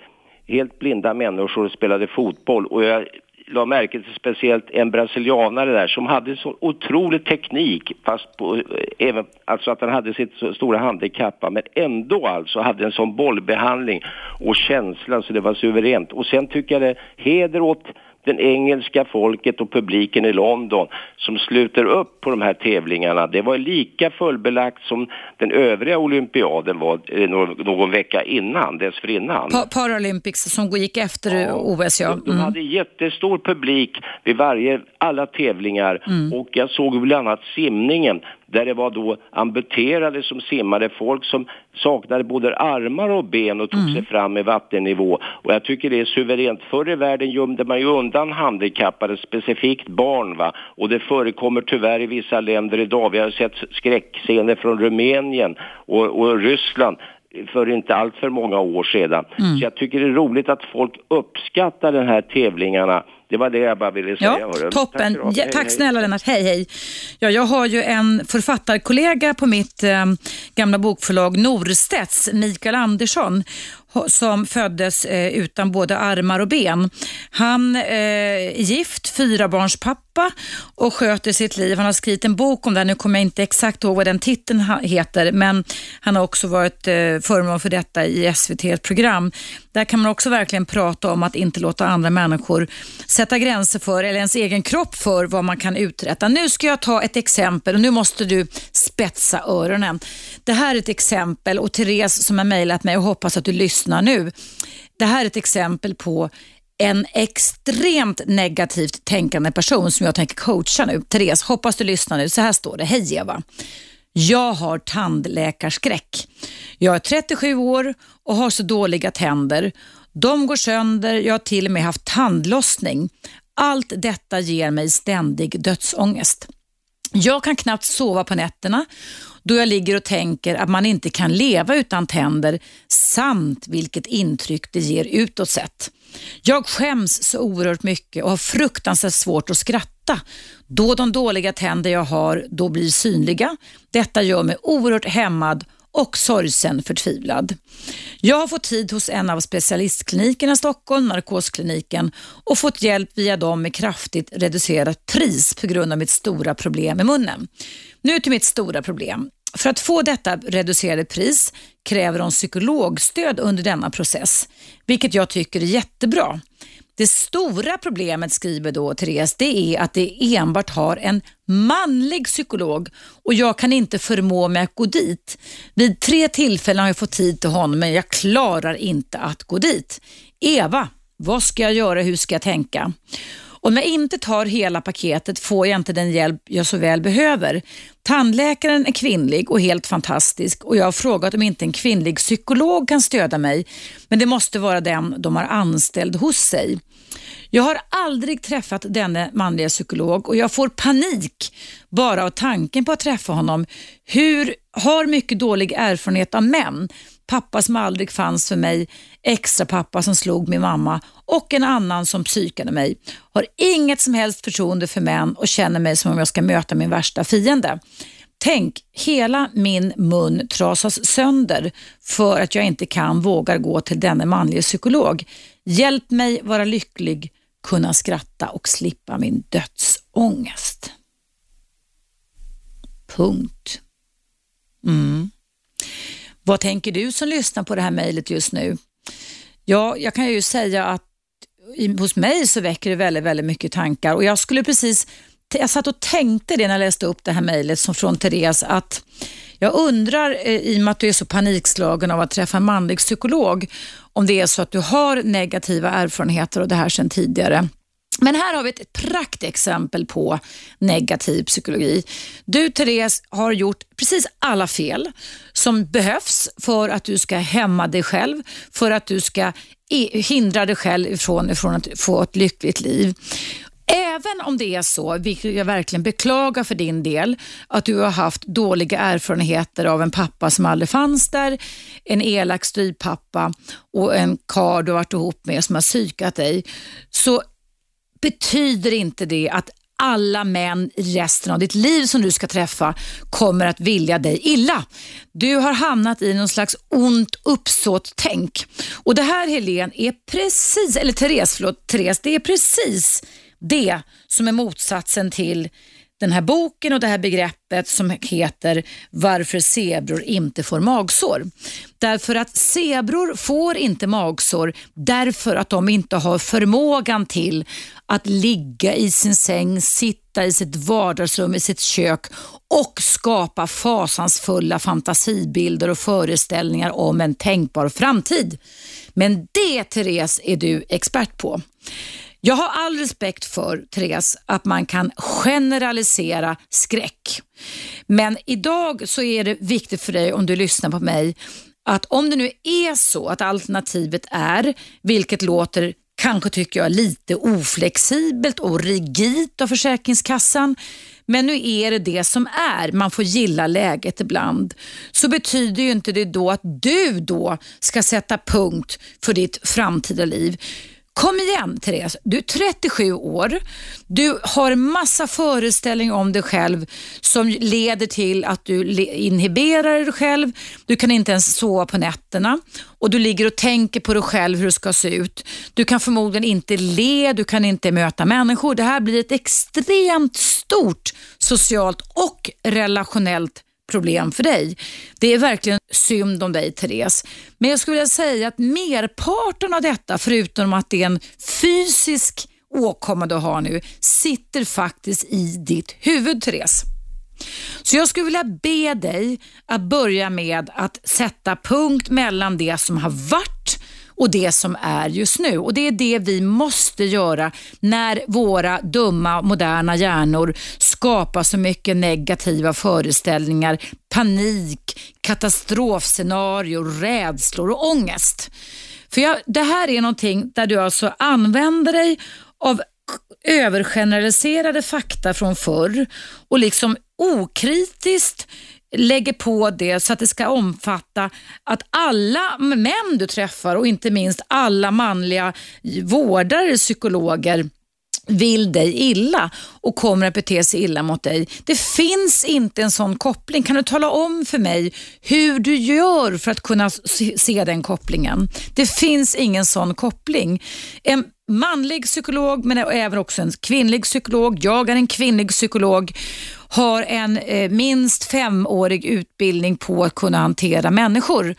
helt blinda människor spelade fotboll. Och jag la märke till speciellt en brasilianare där som hade så otrolig teknik fast på, eh, även, alltså att han hade sitt stora handikapp men ändå alltså hade en sån bollbehandling och känsla så det var suveränt. Och sen tycker jag det heder åt den engelska folket och publiken i London som sluter upp på de här tävlingarna. Det var lika fullbelagt som den övriga olympiaden var eh, någon, vecka innan, dessförinnan. Pa Paralympics som gick efter ja, OS, ja. Mm. De hade jättestor publik vid varje, alla tävlingar mm. och jag såg bland annat simningen där det var då amputerade som simmade, folk som saknade både armar och ben och tog mm. sig fram i vattennivå. Och jag tycker det är suveränt. Förr i världen gömde man ju undan handikappade, specifikt barn va. Och det förekommer tyvärr i vissa länder idag. Vi har sett skräckscener från Rumänien och, och Ryssland för inte allt för många år sedan. Mm. Så jag tycker det är roligt att folk uppskattar de här tävlingarna det var det jag bara ville säga. Ja, toppen. Tack, ja, tack snälla Lennart. Hej, hej. Ja, jag har ju en författarkollega på mitt eh, gamla bokförlag Norstedts, Mikael Andersson som föddes eh, utan både armar och ben. Han eh, är gift, fyrabarnspappa och sköter sitt liv. Han har skrivit en bok om det, nu kommer jag inte exakt ihåg vad den titeln heter, men han har också varit eh, föremål för detta i SVT program. Där kan man också verkligen prata om att inte låta andra människor sätta gränser för, eller ens egen kropp för, vad man kan uträtta. Nu ska jag ta ett exempel och nu måste du spetsa öronen. Det här är ett exempel och Therese som har mejlat mig och hoppas att du lyssnar nu. Det här är ett exempel på en extremt negativt tänkande person som jag tänker coacha nu. Therese, hoppas du lyssnar nu. Så här står det. Hej Eva. Jag har tandläkarskräck. Jag är 37 år och har så dåliga tänder. De går sönder, jag har till och med haft tandlossning. Allt detta ger mig ständig dödsångest. Jag kan knappt sova på nätterna då jag ligger och tänker att man inte kan leva utan tänder samt vilket intryck det ger utåt sett. Jag skäms så oerhört mycket och har fruktansvärt svårt att skratta då de dåliga tänder jag har då blir synliga. Detta gör mig oerhört hämmad och sorgsen förtvivlad. Jag har fått tid hos en av specialistklinikerna i Stockholm, narkoskliniken, och fått hjälp via dem med kraftigt reducerat pris på grund av mitt stora problem med munnen. Nu till mitt stora problem. För att få detta reducerade pris kräver de psykologstöd under denna process, vilket jag tycker är jättebra. Det stora problemet, skriver då Therese, det är att det enbart har en manlig psykolog och jag kan inte förmå mig att gå dit. Vid tre tillfällen har jag fått tid till honom men jag klarar inte att gå dit. Eva, vad ska jag göra? Hur ska jag tänka? Om jag inte tar hela paketet får jag inte den hjälp jag så väl behöver. Tandläkaren är kvinnlig och helt fantastisk och jag har frågat om inte en kvinnlig psykolog kan stödja mig, men det måste vara den de har anställd hos sig. Jag har aldrig träffat denne manliga psykolog och jag får panik bara av tanken på att träffa honom. Hur har mycket dålig erfarenhet av män pappa som aldrig fanns för mig, extra pappa som slog min mamma och en annan som psykade mig. Har inget som helst förtroende för män och känner mig som om jag ska möta min värsta fiende. Tänk, hela min mun trasas sönder för att jag inte kan, vågar gå till denne manlige psykolog. Hjälp mig vara lycklig, kunna skratta och slippa min dödsångest. Punkt. Mm. Vad tänker du som lyssnar på det här mejlet just nu? Ja, jag kan ju säga att hos mig så väcker det väldigt, väldigt mycket tankar och jag skulle precis, jag satt och tänkte det när jag läste upp det här mejlet från Therese att jag undrar, eh, i och med att du är så panikslagen av att träffa en manlig psykolog, om det är så att du har negativa erfarenheter av det här sedan tidigare. Men här har vi ett praktexempel på negativ psykologi. Du Therese har gjort precis alla fel som behövs för att du ska hämma dig själv, för att du ska hindra dig själv ifrån, ifrån att få ett lyckligt liv. Även om det är så, vilket jag verkligen beklagar för din del, att du har haft dåliga erfarenheter av en pappa som aldrig fanns där, en elak styvpappa och en karl du har varit ihop med som har psykat dig, så betyder inte det att alla män i resten av ditt liv som du ska träffa kommer att vilja dig illa. Du har hamnat i någon slags ont uppsåt-tänk. Och det här Helen är precis, eller Therese, förlåt, Therese, det är precis det som är motsatsen till den här boken och det här begreppet som heter Varför zebror inte får magsår. Därför att zebror får inte magsår därför att de inte har förmågan till att ligga i sin säng, sitta i sitt vardagsrum, i sitt kök och skapa fasansfulla fantasibilder och föreställningar om en tänkbar framtid. Men det, Therese, är du expert på. Jag har all respekt för, Therese, att man kan generalisera skräck. Men idag så är det viktigt för dig, om du lyssnar på mig, att om det nu är så att alternativet är, vilket låter kanske tycker jag lite oflexibelt och rigidt av Försäkringskassan, men nu är det det som är. Man får gilla läget ibland. Så betyder ju inte det då att du då ska sätta punkt för ditt framtida liv. Kom igen Therese, du är 37 år. Du har massa föreställningar om dig själv som leder till att du inhiberar dig själv. Du kan inte ens sova på nätterna och du ligger och tänker på dig själv hur du ska se ut. Du kan förmodligen inte le, du kan inte möta människor. Det här blir ett extremt stort socialt och relationellt problem för dig. Det är verkligen synd om dig Therese. Men jag skulle vilja säga att merparten av detta, förutom att det är en fysisk åkomma du har nu, sitter faktiskt i ditt huvud Therese. Så jag skulle vilja be dig att börja med att sätta punkt mellan det som har varit och det som är just nu. Och Det är det vi måste göra när våra dumma moderna hjärnor skapar så mycket negativa föreställningar, panik, katastrofscenarier, rädslor och ångest. För jag, Det här är någonting där du alltså använder dig av övergeneraliserade fakta från förr och liksom okritiskt lägger på det så att det ska omfatta att alla män du träffar och inte minst alla manliga vårdare, psykologer vill dig illa och kommer att bete sig illa mot dig. Det finns inte en sån koppling. Kan du tala om för mig hur du gör för att kunna se den kopplingen? Det finns ingen sån koppling. En manlig psykolog men även också en kvinnlig psykolog. Jag är en kvinnlig psykolog har en eh, minst femårig utbildning på att kunna hantera människor.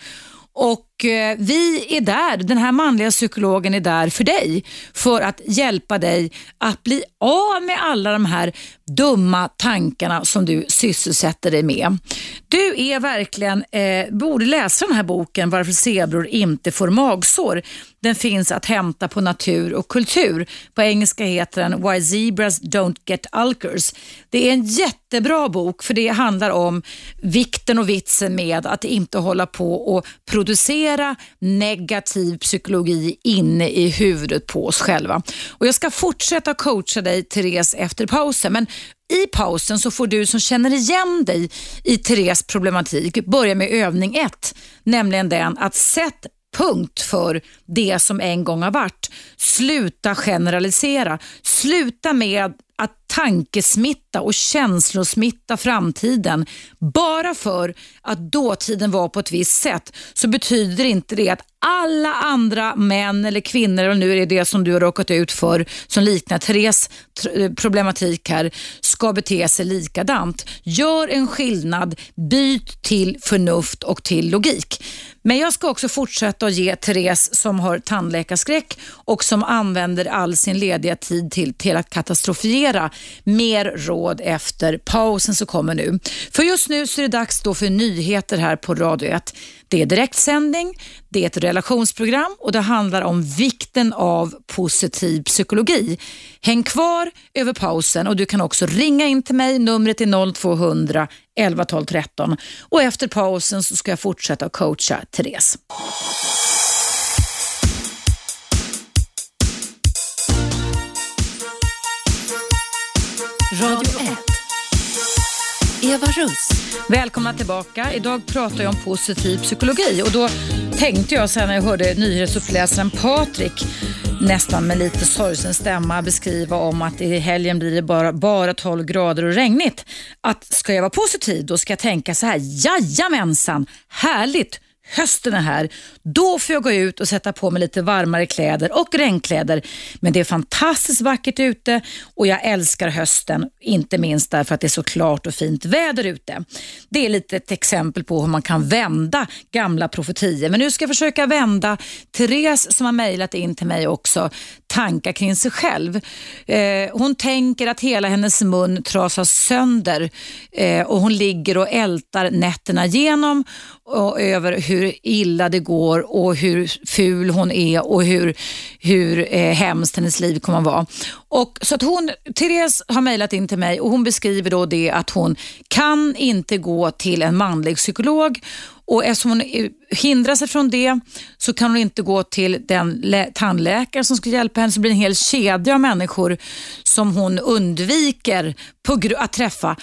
Och eh, vi är där, den här manliga psykologen är där för dig, för att hjälpa dig att bli av med alla de här dumma tankarna som du sysselsätter dig med. Du är verkligen, eh, borde läsa den här boken Varför zebror inte får magsår. Den finns att hämta på Natur och kultur. På engelska heter den Why Zebras Don't Get Ulcers. Det är en jättebra bok för det handlar om vikten och vitsen med att inte hålla på och producera negativ psykologi inne i huvudet på oss själva. Och Jag ska fortsätta coacha dig Therese efter pausen men i pausen så får du som känner igen dig i Theres problematik börja med övning ett, nämligen den att sätt punkt för det som en gång har varit. Sluta generalisera. Sluta med att tankesmitta och känslosmitta framtiden. Bara för att dåtiden var på ett visst sätt så betyder inte det att alla andra män eller kvinnor, och nu är det det som du har råkat ut för som liknar Therese eh, problematik här, ska bete sig likadant. Gör en skillnad, byt till förnuft och till logik. Men jag ska också fortsätta att ge Therese som har tandläkarskräck och som använder all sin lediga tid till, till att katastrofiera, mer råd efter pausen som kommer nu. För just nu så är det dags då för nyheter här på Radio 1. Det är direktsändning, det är ett relationsprogram och det handlar om vikten av positiv psykologi. Häng kvar över pausen och du kan också ringa in till mig. Numret är 0200 11 12 13 och efter pausen så ska jag fortsätta att coacha Therese. Radio 1. Eva Russ. Välkomna tillbaka. Idag pratar jag om positiv psykologi och då tänkte jag sen när jag hörde nyhetsuppläsaren Patrik nästan med lite sorgsen stämma beskriva om att i helgen blir det bara, bara 12 grader och regnigt. Att ska jag vara positiv då ska jag tänka så här, jajamensan, härligt, hösten är här. Då får jag gå ut och sätta på mig lite varmare kläder och regnkläder. Men det är fantastiskt vackert ute och jag älskar hösten, inte minst därför att det är så klart och fint väder ute. Det är lite ett exempel på hur man kan vända gamla profetier. Men nu ska jag försöka vända Therese som har mejlat in till mig också tankar kring sig själv. Eh, hon tänker att hela hennes mun trasas sönder eh, och hon ligger och ältar nätterna igenom och över hur hur illa det går och hur ful hon är och hur, hur eh, hemskt hennes liv kommer att vara. Och, så att hon, Therese har mejlat in till mig och hon beskriver då det att hon kan inte gå till en manlig psykolog och eftersom hon eh, hindrar sig från det så kan hon inte gå till den tandläkare som ska hjälpa henne. Så blir det en hel kedja av människor som hon undviker att träffa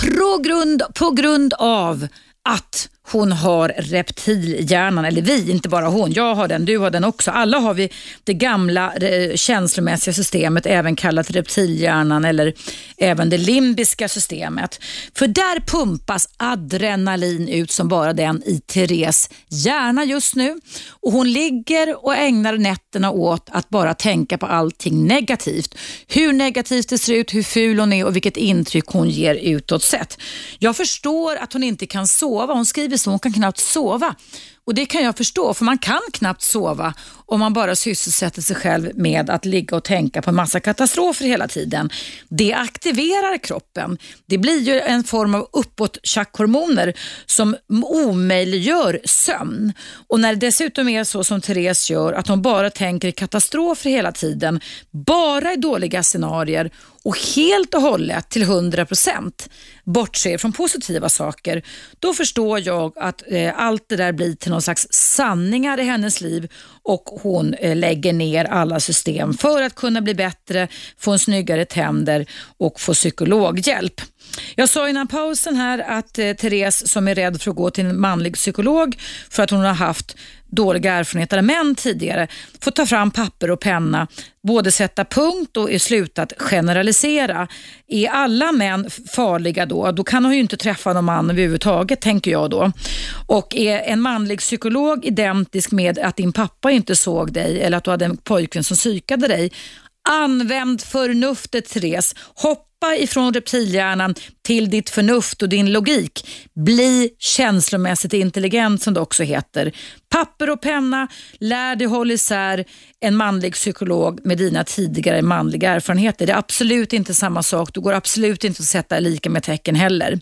på grund, på grund av att hon har reptilhjärnan, eller vi, inte bara hon. Jag har den, du har den också. Alla har vi det gamla eh, känslomässiga systemet, även kallat reptilhjärnan eller även det limbiska systemet. För där pumpas adrenalin ut som bara den i Therese hjärna just nu. Och Hon ligger och ägnar nätterna åt att bara tänka på allting negativt. Hur negativt det ser ut, hur ful hon är och vilket intryck hon ger utåt sett. Jag förstår att hon inte kan sova. Hon skriver så, hon kan knappt sova. Och Det kan jag förstå, för man kan knappt sova om man bara sysselsätter sig själv med att ligga och tänka på en massa katastrofer hela tiden. Det aktiverar kroppen. Det blir ju en form av uppåt hormoner som omöjliggör sömn. Och när det dessutom är så som Therese gör, att hon bara tänker katastrofer hela tiden, bara i dåliga scenarier och helt och hållet till 100 procent bortser från positiva saker, då förstår jag att eh, allt det där blir till till någon slags sanningar i hennes liv och hon eh, lägger ner alla system för att kunna bli bättre, få en snyggare tänder och få psykologhjälp. Jag sa innan pausen här att eh, Therese som är rädd för att gå till en manlig psykolog för att hon har haft dåliga erfarenheter av män tidigare får ta fram papper och penna, både sätta punkt och i slutat generalisera. Är alla män farliga då, då kan hon ju inte träffa någon man överhuvudtaget, tänker jag då. Och är en manlig psykolog identisk med att din pappa inte såg dig eller att du hade en pojkvän som psykade dig, Använd förnuftet Therese. Hoppa ifrån reptilhjärnan till ditt förnuft och din logik. Bli känslomässigt intelligent som det också heter. Papper och penna, lär dig hålla isär en manlig psykolog med dina tidigare manliga erfarenheter. Det är absolut inte samma sak. Du går absolut inte att sätta lika med tecken heller.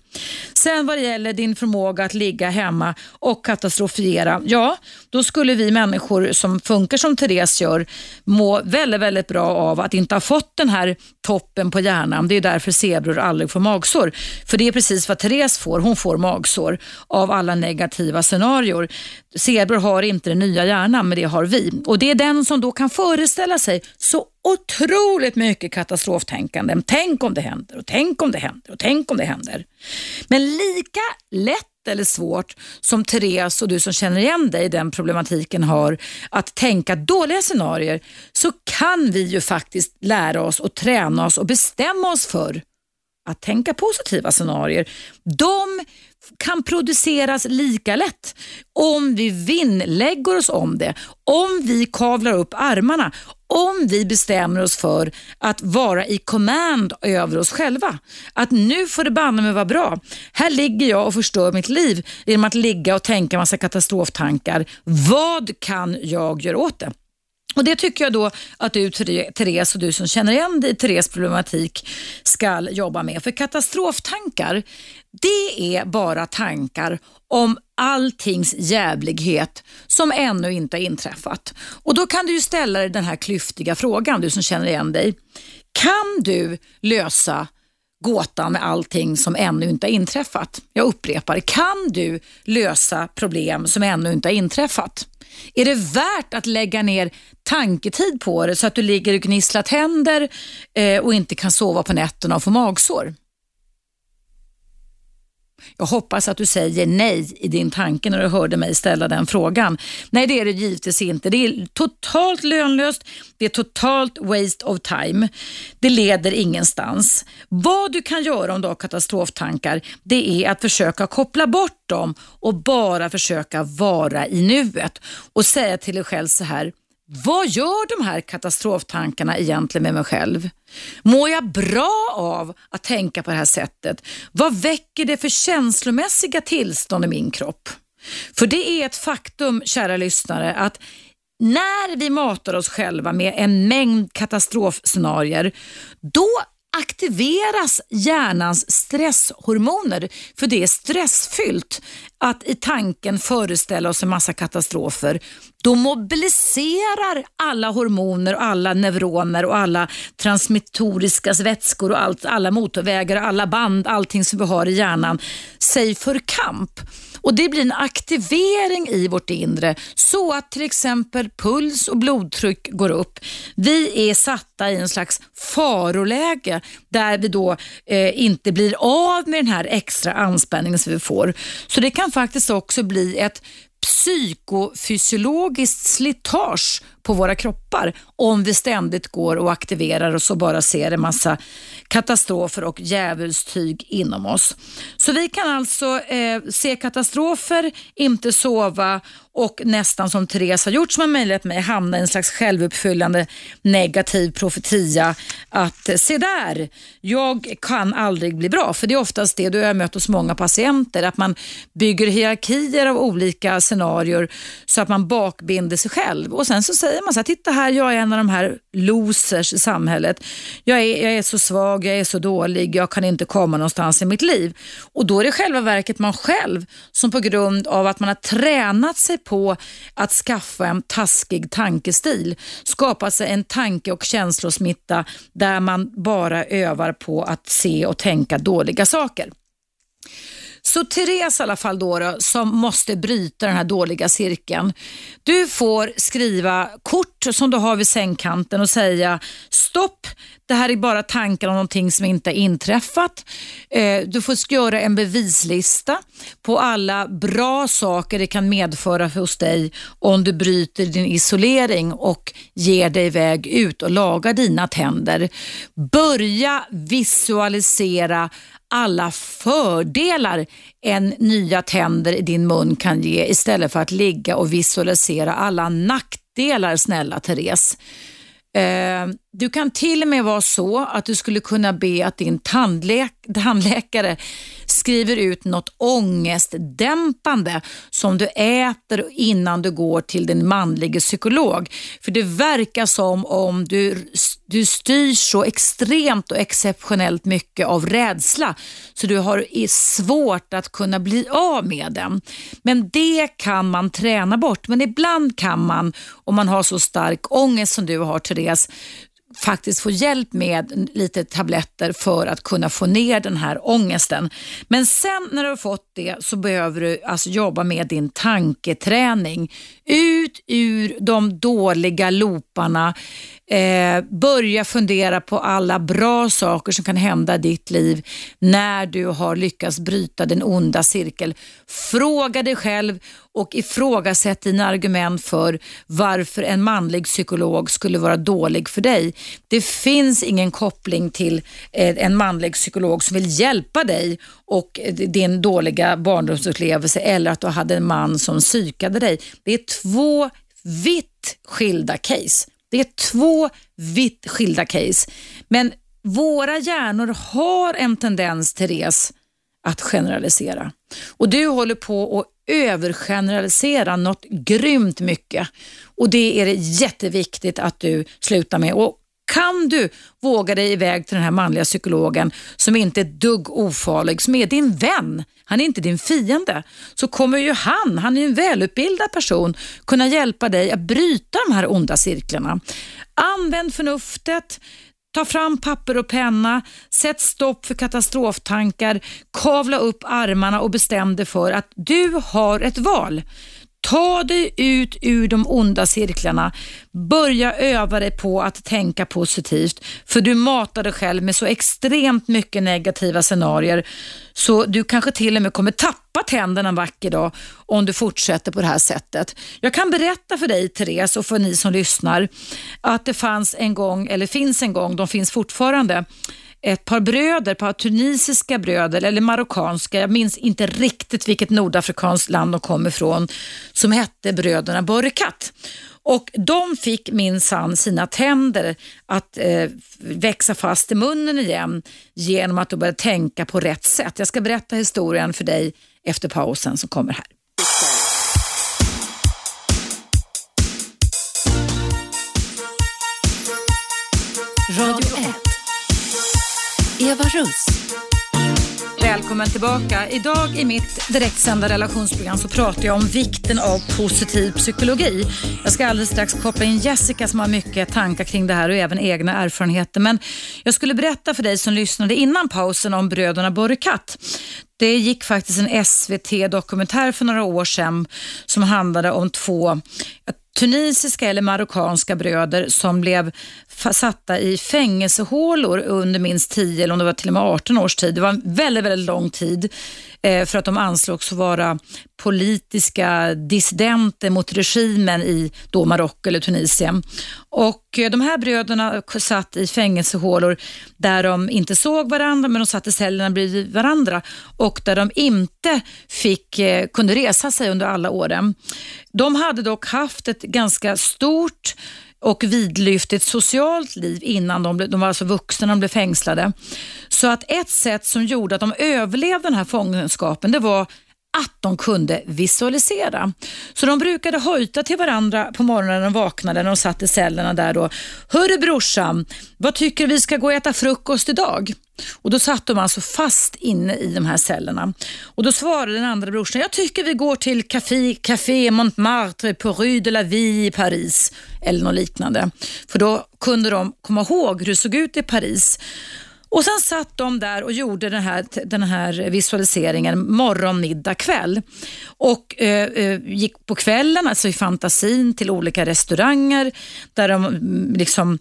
Sen vad det gäller din förmåga att ligga hemma och katastrofiera. ja, då skulle vi människor som funkar som Therese gör må väldigt, väldigt bra av att inte ha fått den här toppen på hjärnan. Det är därför zebror aldrig får magsår. För det är precis vad Therese får. Hon får magsår av alla negativa scenarier. Zebror har inte den nya hjärnan, men det har vi. Och Det är den som då kan föreställa sig så otroligt mycket katastroftänkande. Tänk om det händer och tänk om det händer och tänk om det händer. Men lika lätt eller svårt som Therese och du som känner igen dig i den problematiken har att tänka dåliga scenarier så kan vi ju faktiskt lära oss och träna oss och bestämma oss för att tänka positiva scenarier. De kan produceras lika lätt om vi vinnlägger oss om det, om vi kavlar upp armarna, om vi bestämmer oss för att vara i command över oss själva. Att nu får det banne mig vara bra. Här ligger jag och förstör mitt liv genom att ligga och tänka massa katastroftankar. Vad kan jag göra åt det? Och Det tycker jag då att du, Therese, och du som känner igen dig i Therese problematik ska jobba med. För katastroftankar, det är bara tankar om alltings jävlighet som ännu inte har inträffat. Och Då kan du ju ställa dig den här klyftiga frågan, du som känner igen dig. Kan du lösa gåtan med allting som ännu inte har inträffat? Jag upprepar, kan du lösa problem som ännu inte har inträffat? Är det värt att lägga ner tanketid på det så att du ligger och gnisslar tänder eh, och inte kan sova på nätterna och få magsår? Jag hoppas att du säger nej i din tanke när du hörde mig ställa den frågan. Nej, det är det givetvis inte. Det är totalt lönlöst. Det är totalt waste of time. Det leder ingenstans. Vad du kan göra om du har katastroftankar, det är att försöka koppla bort dem och bara försöka vara i nuet och säga till dig själv så här, vad gör de här katastroftankarna egentligen med mig själv? Mår jag bra av att tänka på det här sättet? Vad väcker det för känslomässiga tillstånd i min kropp? För det är ett faktum, kära lyssnare, att när vi matar oss själva med en mängd katastrofscenarier, då aktiveras hjärnans stresshormoner för det är stressfyllt att i tanken föreställa oss en massa katastrofer. Då mobiliserar alla hormoner, alla neuroner och alla transmittoriska vätskor och allt, alla motorvägar, och alla band, allting som vi har i hjärnan sig för kamp. Och Det blir en aktivering i vårt inre så att till exempel puls och blodtryck går upp. Vi är satta i en slags faroläge där vi då eh, inte blir av med den här extra anspänningen som vi får. Så det kan faktiskt också bli ett psykofysiologiskt slitage på våra kroppar om vi ständigt går och aktiverar oss och bara ser en massa katastrofer och djävulstyg inom oss. Så vi kan alltså eh, se katastrofer, inte sova och nästan som Therese har gjort som har mejlat mig hamna i en slags självuppfyllande negativ profetia att eh, se där, jag kan aldrig bli bra. För det är oftast det du har mött hos många patienter, att man bygger hierarkier av olika scenarier så att man bakbinder sig själv och sen så säger man så här, titta här, jag är en av de här losers i samhället. Jag är, jag är så svag, jag är så dålig, jag kan inte komma någonstans i mitt liv. Och då är det själva verket man själv som på grund av att man har tränat sig på att skaffa en taskig tankestil skapat sig en tanke och känslosmitta där man bara övar på att se och tänka dåliga saker. Så Therese i alla fall då, då, som måste bryta den här dåliga cirkeln. Du får skriva kort som du har vid sängkanten och säga stopp, det här är bara tankar om någonting som inte har inträffat. Eh, du får göra en bevislista på alla bra saker det kan medföra hos dig om du bryter din isolering och ger dig iväg ut och lagar dina tänder. Börja visualisera alla fördelar en nya tänder i din mun kan ge istället för att ligga och visualisera alla nackdelar, snälla Therese. Eh, du kan till och med vara så att du skulle kunna be att din tandläk tandläkare skriver ut något ångestdämpande som du äter innan du går till din manliga psykolog. För det verkar som om du, du styrs så extremt och exceptionellt mycket av rädsla så du har svårt att kunna bli av med den. Men det kan man träna bort. Men ibland kan man, om man har så stark ångest som du har Therese, faktiskt få hjälp med lite tabletter för att kunna få ner den här ångesten. Men sen när du har fått det så behöver du alltså jobba med din tanketräning. Ut ur de dåliga looparna, eh, börja fundera på alla bra saker som kan hända i ditt liv när du har lyckats bryta den onda cirkeln. Fråga dig själv och ifrågasätt dina argument för varför en manlig psykolog skulle vara dålig för dig. Det finns ingen koppling till eh, en manlig psykolog som vill hjälpa dig och din dåliga barndomsupplevelse eller att du hade en man som psykade dig. Det är två vitt skilda case. Det är två vitt skilda case. Men våra hjärnor har en tendens, Therese, att generalisera. Och du håller på att övergeneralisera något grymt mycket. Och det är det jätteviktigt att du slutar med. Och kan du våga dig iväg till den här manliga psykologen som inte är dugg ofarlig, som är din vän, han är inte din fiende, så kommer ju han, han är ju en välutbildad person, kunna hjälpa dig att bryta de här onda cirklarna. Använd förnuftet, Ta fram papper och penna, sätt stopp för katastroftankar, kavla upp armarna och bestäm dig för att du har ett val. Ta dig ut ur de onda cirklarna. Börja öva dig på att tänka positivt för du matar dig själv med så extremt mycket negativa scenarier så du kanske till och med kommer tappa tänderna en vacker dag om du fortsätter på det här sättet. Jag kan berätta för dig Therese och för ni som lyssnar att det fanns en gång, eller finns en gång, de finns fortfarande, ett par bröder, ett par tunisiska bröder eller marockanska, jag minns inte riktigt vilket nordafrikanskt land de kom ifrån, som hette bröderna Borkat. Och de fick minsann sina tänder att eh, växa fast i munnen igen genom att de började tänka på rätt sätt. Jag ska berätta historien för dig efter pausen som kommer här. Radio Eva Russ. Välkommen tillbaka. Idag i mitt direktsända relationsprogram så pratar jag om vikten av positiv psykologi. Jag ska alldeles strax koppla in Jessica som har mycket tankar kring det här och även egna erfarenheter. Men jag skulle berätta för dig som lyssnade innan pausen om bröderna Borrekat. Det gick faktiskt en SVT-dokumentär för några år sedan som handlade om två, tunisiska eller marockanska bröder som blev satta i fängelsehålor under minst 10 eller om det var till och med 18 års tid. Det var en väldigt, väldigt lång tid Eh, för att de ansågs vara politiska dissidenter mot regimen i då Marocko eller Tunisien. Och eh, de här bröderna satt i fängelsehålor där de inte såg varandra men de satt i cellerna bredvid varandra och där de inte fick, eh, kunde resa sig under alla åren. De hade dock haft ett ganska stort och vidlyftigt socialt liv innan de, de var alltså vuxna när de blev fängslade. Så att ett sätt som gjorde att de överlevde den här fångenskapen det var att de kunde visualisera. Så de brukade hojta till varandra på morgonen när de vaknade när de satt i cellerna där då. Hörru brorsan, vad tycker vi ska gå och äta frukost idag? Och Då satt de alltså fast inne i de här cellerna. Och Då svarade den andra brorsan, jag tycker vi går till Café, Café Montmartre på Rue de la Vie i Paris eller något liknande. För då kunde de komma ihåg hur det såg ut i Paris. Och sen satt de där och gjorde den här, den här visualiseringen morgon, middag, kväll. Och eh, eh gick på kvällen, alltså i fantasin, till olika restauranger där de mm, liksom liksom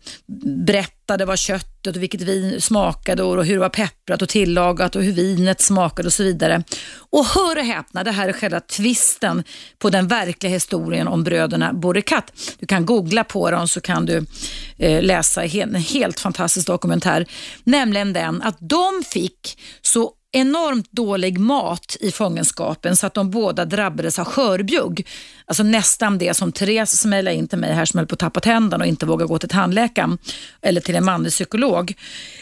berättade vad köttet och vilket vin smakade och hur det var pepprat och tillagat och hur vinet smakade och så vidare. Och hör och häpna, det här är själva twisten på den verkliga historien om bröderna Borekat. Du kan googla på dem så kan du eh, läsa en helt fantastisk dokumentär. Nämligen den att de fick så enormt dålig mat i fångenskapen så att de båda drabbades av skörbjugg. Alltså nästan det som Therese smällde in till mig här som höll på att tappa tänderna och inte vågar gå till tandläkaren eller till en manlig psykolog.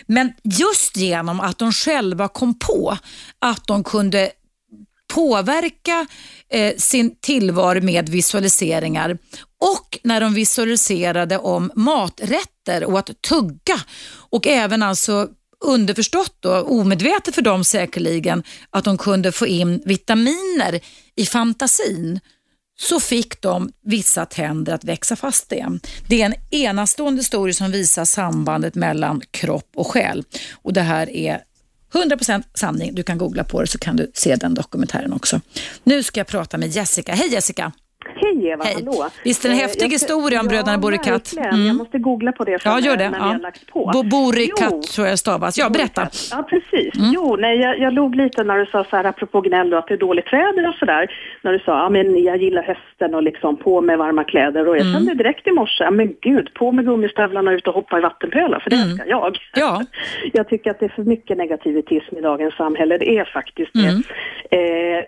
Men just genom att de själva kom på att de kunde påverka eh, sin tillvaro med visualiseringar och när de visualiserade om maträtter och att tugga och även alltså underförstått då, omedvetet för dem säkerligen, att de kunde få in vitaminer i fantasin så fick de vissa tänder att växa fast igen. Det är en enastående historia som visar sambandet mellan kropp och själ. Och Det här är 100% sanning. Du kan googla på det så kan du se den dokumentären också. Nu ska jag prata med Jessica. Hej Jessica! Hej Eva, Hej. hallå. Visst är det en Eh, häftig historia om bröderna ja, Borikat? Mm. Jag måste googla på det Ja, gör det. när har Ja. lagt på. Bo- Borikat Jo. tror jag stavas. Ja, berätta. Mm. Ja, precis. Jo, nej, jag, jag log lite när du sa så här, apropå gnäll då, att det är dåligt väder och sådär. När du sa, ja men jag gillar hösten och liksom på med varma kläder. Och jag Mm. kände direkt i morse, ja men gud, på med gummistövlarna och ut och hoppa i vattenpölar, för det Mm. jag. Ja. Jag tycker att det är för mycket negativitism i dagens samhälle, det är faktiskt det. Mm. Eh,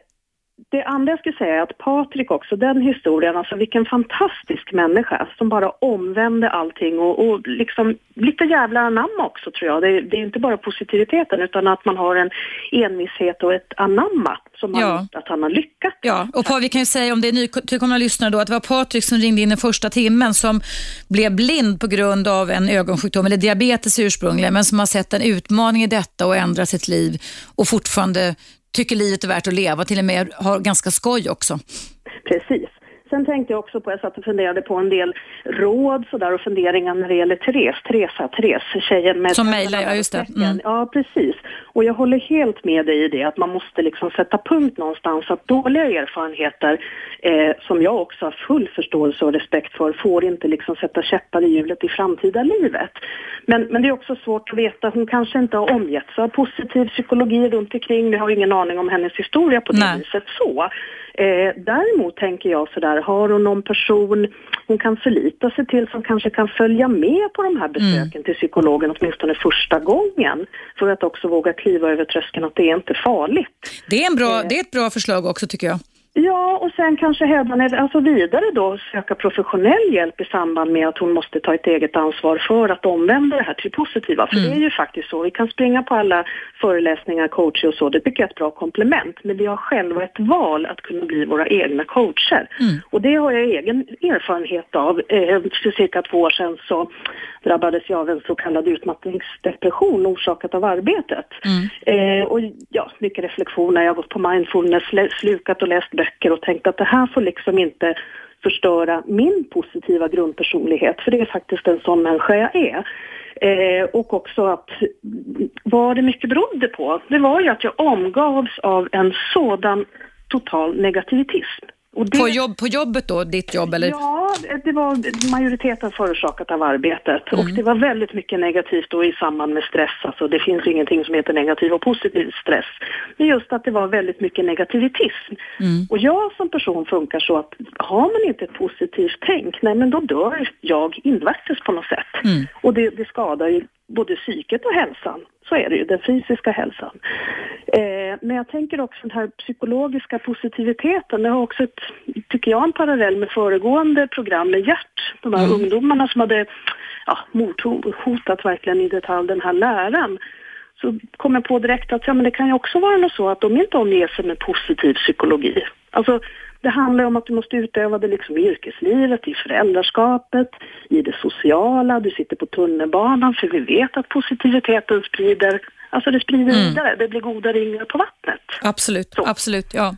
det andra jag skulle säga är att Patrik också, den historien, alltså vilken fantastisk människa som bara omvände allting och, och liksom lite jävla anamma också tror jag. Det, är- det är inte bara positiviteten utan att man har en envishet och ett anamma som har Ja. gjort att han har lyckats. Ja, och Pa, vi kan ju säga om det är nytillkomna lyssnare då att det var Patrik som ringde in den första timmen som blev blind på grund av en ögonsjukdom eller diabetes ursprungligen men som har sett en utmaning i detta och ändrat sitt liv och fortfarande tycker livet är värt att leva, till och med har ganska skoj också. Precis. Sen tänkte jag också på, jag satt och funderade på en del råd sådär och funderingar när det gäller Therese, Teresa, Therese, tjejen med... Som mejlar, ja, just det. Mm. Ja, precis. Och jag håller helt med dig i det, att man måste liksom sätta punkt någonstans, att dåliga erfarenheter, eh, som jag också har full förståelse och respekt för, får inte liksom sätta käppar i hjulet i framtida livet. Men, men det är också svårt att veta, hon kanske inte har omgetts av positiv psykologi runt omkring, vi har ingen aning om hennes historia på det Nej. viset så. Eh, däremot tänker jag sådär, har hon någon person hon kan förlita sig till som kanske kan följa med på de här besöken till psykologen åtminstone första gången för att också våga kliva över tröskeln att det är inte farligt. Det är, en bra, det är ett bra förslag också tycker jag. Ja, och sen kanske hädanefter, alltså vidare då söka professionell hjälp i samband med att hon måste ta ett eget ansvar för att omvända det här till positiva. För det är ju faktiskt så, vi kan springa på alla föreläsningar, coacher och så, det tycker jag är ett bra komplement. Men vi har själva ett val att kunna bli våra egna coacher. Och det har jag egen erfarenhet av. Eh, för cirka två år sedan så drabbades jag av en så kallad utmattningsdepression orsakat av arbetet. Eh, och ja, mycket reflektioner, jag har gått på mindfulness, slukat och läst böcker och tänkt att det här får liksom inte förstöra min positiva grundpersonlighet, för det är faktiskt en sån människa jag är. Eh, och också att vad det mycket berodde på, det var ju att jag omgavs av en sådan total negativitism. Det, På, jobb, på jobbet då, ditt jobb eller? Ja, det var majoriteten förorsakat av arbetet och det var väldigt mycket negativt då i samband med stress. Alltså det finns ingenting som heter negativ och positiv stress. Men just att det var väldigt mycket negativitism. Och jag som person funkar så att har man inte ett positivt tänk, nej men då dör jag invärtes på något sätt. Och det, det skadar ju både psyket och hälsan. Så är det ju, den fysiska hälsan. Eh, men jag tänker också den här psykologiska positiviteten, det har också ett, tycker jag, en parallell med föregående program med Gert. De här ungdomarna som hade ja, mordhotat verkligen i detalj den här läran. Så kom jag på direkt att ja, men det kan ju också vara något så att de inte omger sig med positiv psykologi. Alltså, det handlar om att du måste utöva det liksom i yrkeslivet, i föräldraskapet, i det sociala, du sitter på tunnelbanan för vi vet att positiviteten sprider, alltså det sprider vidare, det blir goda ringar på vattnet. Absolut, Så. absolut. Ja.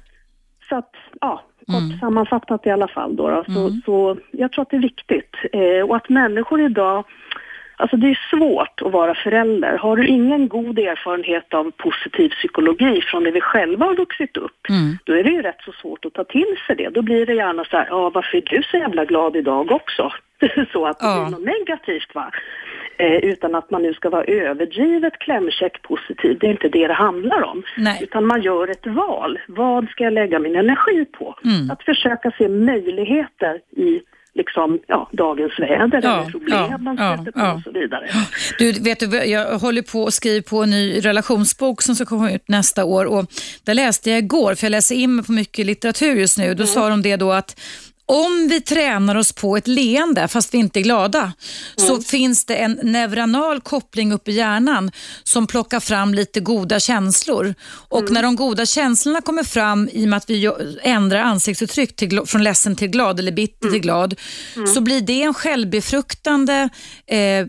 Så att, ja, kort sammanfattat i alla fall då, då så, så jag tror att det är viktigt. Eh, och att människor idag, Alltså det är svårt att vara förälder. Har du ingen god erfarenhet av positiv psykologi från det vi själva har vuxit upp, Mm. då är det ju rätt så svårt att ta till sig det. Då blir det gärna så här, ja varför är du så jävla glad idag också? så att det Ja. blir något negativt va. Eh, utan att man nu ska vara överdrivet klämkäck positiv, det är inte det det handlar om. Nej. Utan man gör ett val. Vad ska jag lägga min energi på? Mm. Att försöka se möjligheter i liksom, ja, dagens väder Ja, eller problem ja, man ja, stöter på ja. och så vidare. Du, vet du, jag håller på och skriver på en ny relationsbok som ska komma ut nästa år och där läste jag igår, för jag läser in mig på mycket litteratur just nu, då sa de det då att om vi tränar oss på ett leende fast vi inte är glada så finns det en neuronal koppling upp i hjärnan som plockar fram lite goda känslor. Och när de goda känslorna kommer fram i och med att vi ändrar ansiktsuttryck till, från ledsen till glad eller bitter till glad så blir det en självbefruktande eh,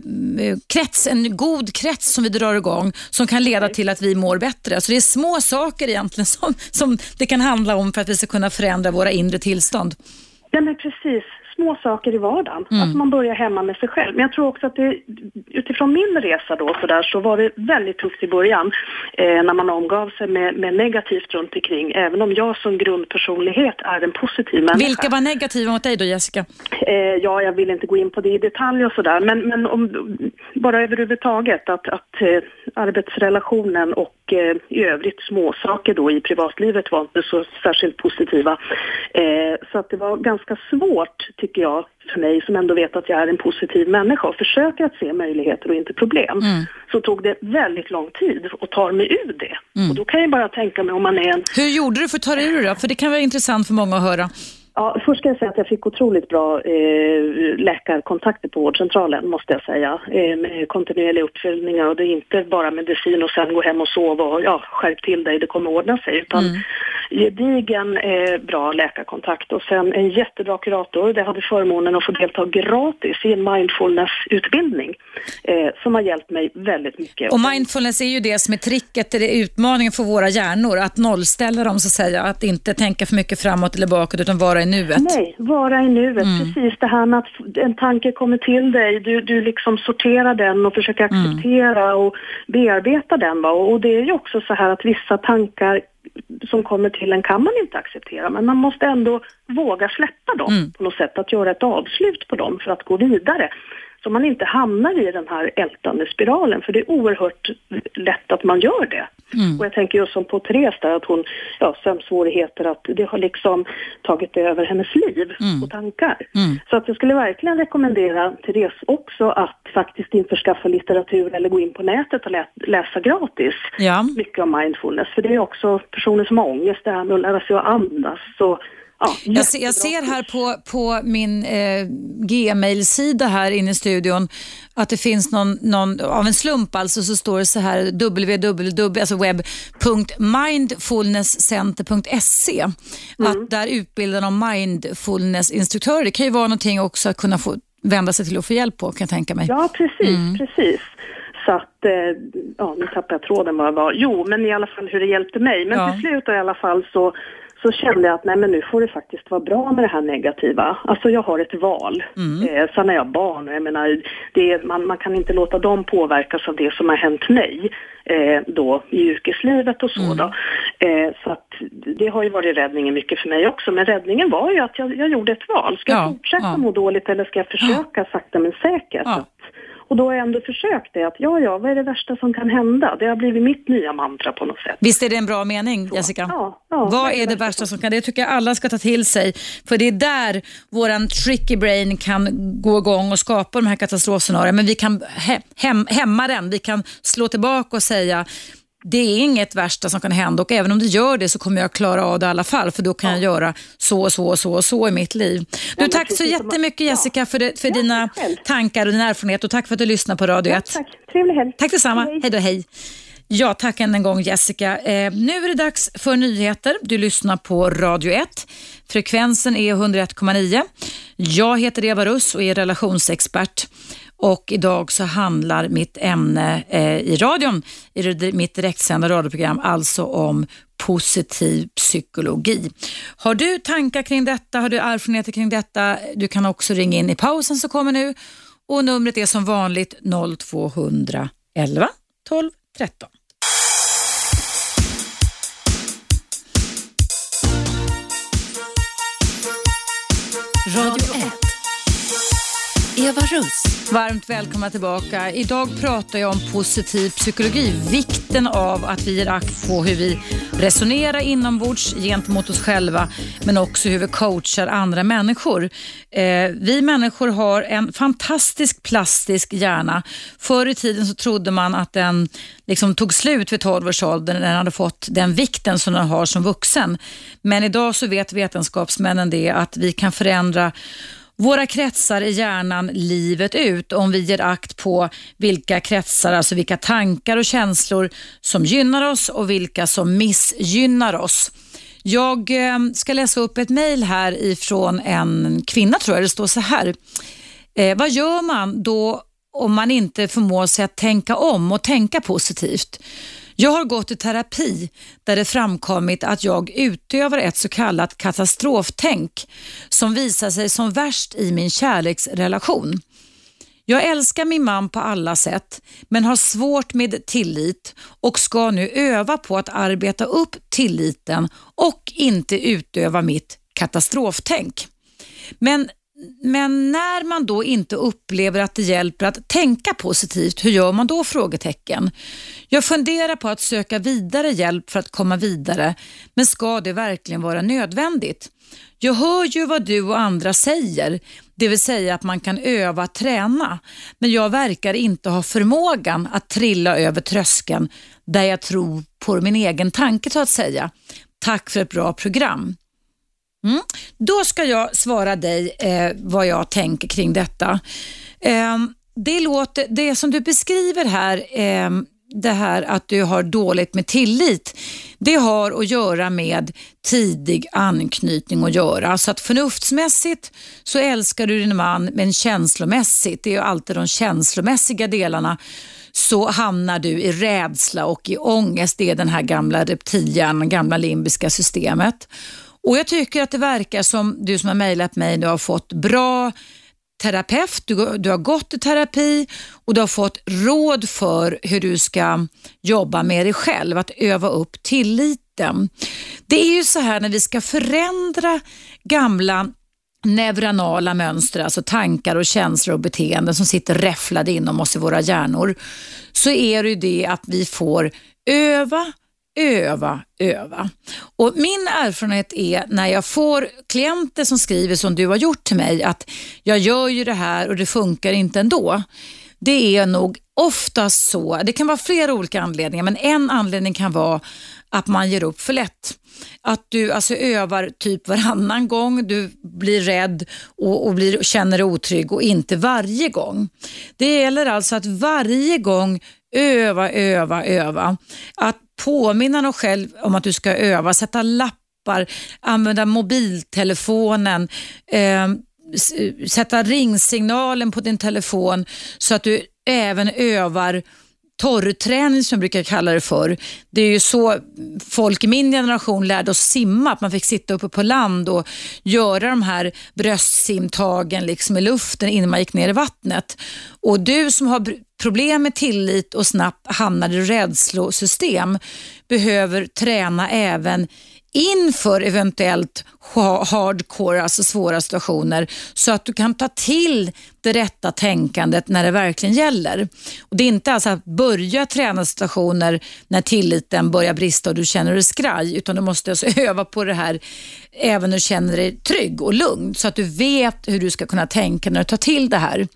krets, en god krets som vi drar igång som kan leda till att vi mår bättre. Så det är små saker egentligen som, som det kan handla om för att vi ska kunna förändra våra inre tillstånd. Ja men precis, små saker i vardagen. Mm. Att man börjar hemma med sig själv. Men jag tror också att det, utifrån min resa då så, där, så var det väldigt tufft i början eh, när man omgav sig med, med negativt runt omkring. Även om jag som grundpersonlighet är en positiv människa. Vilka var negativa mot dig då Jessica? Eh, ja, jag vill inte gå in på det i detalj och sådär, men, men om, bara överhuvudtaget att, att eh, arbetsrelationen och eh, i övrigt småsaker då i privatlivet var inte så särskilt positiva. Eh, så att det var ganska svårt, tycker jag, för mig som ändå vet att jag är en positiv människa och försöker att se möjligheter och inte problem, så tog det väldigt lång tid att ta mig ur det. Och då kan jag bara tänka mig om man är en Hur gjorde du för att ta dig ur det? För det kan vara intressant för många att höra. Ja, först ska jag säga att jag fick otroligt bra eh, läkarkontakter på vårdcentralen, måste jag säga. Eh, med kontinuerliga uppföljningar och det är inte bara medicin och sen gå hem och sova och ja, skärp till dig, det kommer ordna sig. Utan gedigen eh, bra läkarkontakt och sen en jättebra kurator. Det hade förmånen att få delta gratis i en mindfulness-utbildning eh, som har hjälpt mig väldigt mycket. Och mindfulness är ju det som är tricket, det är utmaningen för våra hjärnor, att nollställa dem så att säga, att inte tänka för mycket framåt eller bakåt utan vara i nuet. Nej, vara i nuet. Precis det här med att en tanke kommer till dig, du, du liksom sorterar den och försöker acceptera och bearbeta den. Va? Och det är ju också så här att vissa tankar som kommer till en kan man inte acceptera, men man måste ändå våga släppa dem på något sätt, att göra ett avslut på dem för att gå vidare. Så man inte hamnar i den här ältande spiralen, för det är oerhört lätt att man gör det. Och jag tänker just som på Therese där, att hon, ja, sömnsvårigheter, att det har liksom tagit över hennes liv och tankar. Så att jag skulle verkligen rekommendera Therese också att faktiskt införskaffa litteratur eller gå in på nätet och lä läsa gratis Ja. mycket om mindfulness. För det är också personer som har ångest, det här med att lära sig att andas. Så, ja, Jag ser, jag ser här på, på min eh, Gmail-sida här inne i studion att det finns någon, någon, av en slump alltså så står det så här www, alltså mindfulnesscenter.se. Att där utbildar de mindfulnessinstruktörer. Det kan ju vara någonting också att kunna få vända sig till och få hjälp på kan jag tänka mig. Ja, precis, precis. Så att, eh, ja nu tappade jag tråden vad det var. Jo, men i alla fall hur det hjälpte mig. Men Ja. till slut i alla fall så, så kände jag att nej men nu får det faktiskt vara bra med det här negativa. Alltså jag har ett val. Eh, sen är jag barn och jag menar, är, man, man kan inte låta dem påverkas av det som har hänt mig eh, då i yrkeslivet och så då. Eh, så att det har ju varit räddningen mycket för mig också. Men räddningen var ju att jag, jag gjorde ett val. Ska jag Ja, fortsätta ja. må dåligt eller ska jag försöka sakta men säkert? Ja. Att- och då har jag ändå försökt det att ja, ja, vad är det värsta som kan hända? Det har blivit mitt nya mantra på något sätt. Visst är det en bra mening Jessica? Ja, ja, Vad är det värsta som kan, det tycker jag alla ska ta till sig. För det är där våran tricky brain kan gå igång och skapa de här katastrofscenarierna. Men vi kan hem, hämma den, vi kan slå tillbaka och säga det är inget värsta som kan hända och även om det gör det så kommer jag klara av det i alla fall för då kan jag göra så och så och så och så i mitt liv. Du, tack så jättemycket ja. Jessica för, det, för Ja, dina tankar och din erfarenhet och tack för att du lyssnar på Radio 1. Tack, trevlig helg. Tack detsamma. Hej. Hej då, hej. Ja, tack än en gång Jessica. Eh, nu är det dags för nyheter. Du lyssnar på Radio 1. Frekvensen är 101,9. Jag heter Eva Russ och är relationsexpert. Och idag så handlar mitt ämne eh, i radion, i mitt direktsända radioprogram, alltså om positiv psykologi. Har du tankar kring detta? Har du erfarenheter kring detta? Du kan också ringa in i pausen som kommer nu och numret är som vanligt 0211 12 13. Radio 1. Eva Russ. Varmt välkomna tillbaka. Idag pratar jag om positiv psykologi. Vikten av att vi ger akt på hur vi resonerar inombords gentemot oss själva men också hur vi coachar andra människor. Eh, vi människor har en fantastisk plastisk hjärna. Förr i tiden så trodde man att den liksom tog slut vid 12 års ålder när den hade fått den vikten som den har som vuxen. Men idag så vet vetenskapsmännen det att vi kan förändra våra kretsar i hjärnan livet ut om vi ger akt på vilka kretsar, alltså vilka tankar och känslor som gynnar oss och vilka som missgynnar oss. Jag eh, ska läsa upp ett mejl här ifrån en kvinna tror jag. Det står så här. Eh, vad gör man då om man inte förmår sig att tänka om och tänka positivt? Jag har gått i terapi där det framkommit att jag utövar ett så kallat katastroftänk som visar sig som värst i min kärleksrelation. Jag älskar min man på alla sätt men har svårt med tillit och ska nu öva på att arbeta upp tilliten och inte utöva mitt katastroftänk. Men men när man då inte upplever att det hjälper att tänka positivt, hur gör man då? frågetecken. Jag funderar på att söka vidare hjälp för att komma vidare, men ska det verkligen vara nödvändigt? Jag hör ju vad du och andra säger, det vill säga att man kan öva, träna, men jag verkar inte ha förmågan att trilla över tröskeln där jag tror på min egen tanke så att säga. Tack för ett bra program. Mm. Då ska jag svara dig eh, vad jag tänker kring detta. Eh, det, låter, det som du beskriver här, eh, det här att du har dåligt med tillit, det har att göra med tidig anknytning att göra. Så att förnuftsmässigt så älskar du din man, men känslomässigt, det är ju alltid de känslomässiga delarna, så hamnar du i rädsla och i ångest. Det är den här gamla reptilhjärnan, gamla limbiska systemet. Och Jag tycker att det verkar som du som har mejlat mig nu har fått bra terapeut, du, du har gått i terapi och du har fått råd för hur du ska jobba med dig själv, att öva upp tilliten. Det är ju så här när vi ska förändra gamla neuronala mönster, alltså tankar och känslor och beteenden som sitter räfflade inom oss i våra hjärnor, så är det ju det att vi får öva, öva, öva. Och Min erfarenhet är när jag får klienter som skriver som du har gjort till mig, att jag gör ju det här och det funkar inte ändå. Det är nog oftast så, det kan vara flera olika anledningar, men en anledning kan vara att man ger upp för lätt. Att du alltså övar typ varannan gång, du blir rädd och, och blir, känner dig otrygg och inte varje gång. Det gäller alltså att varje gång öva, öva, öva. Att påminna dig själv om att du ska öva, sätta lappar, använda mobiltelefonen, eh, sätta ringsignalen på din telefon så att du även övar torrträning som jag brukar kalla det för. Det är ju så folk i min generation lärde oss simma, att man fick sitta uppe på land och göra de här bröstsimtagen liksom i luften innan man gick ner i vattnet. Och du som har problem med tillit och snabbt hamnar i rädslosystem behöver träna även inför eventuellt hardcore, alltså svåra situationer, så att du kan ta till det rätta tänkandet när det verkligen gäller. Och Det är inte alltså att börja träna situationer när tilliten börjar brista och du känner dig skraj, utan du måste alltså öva på det här även när du känner dig trygg och lugn, så att du vet hur du ska kunna tänka när du tar till det här.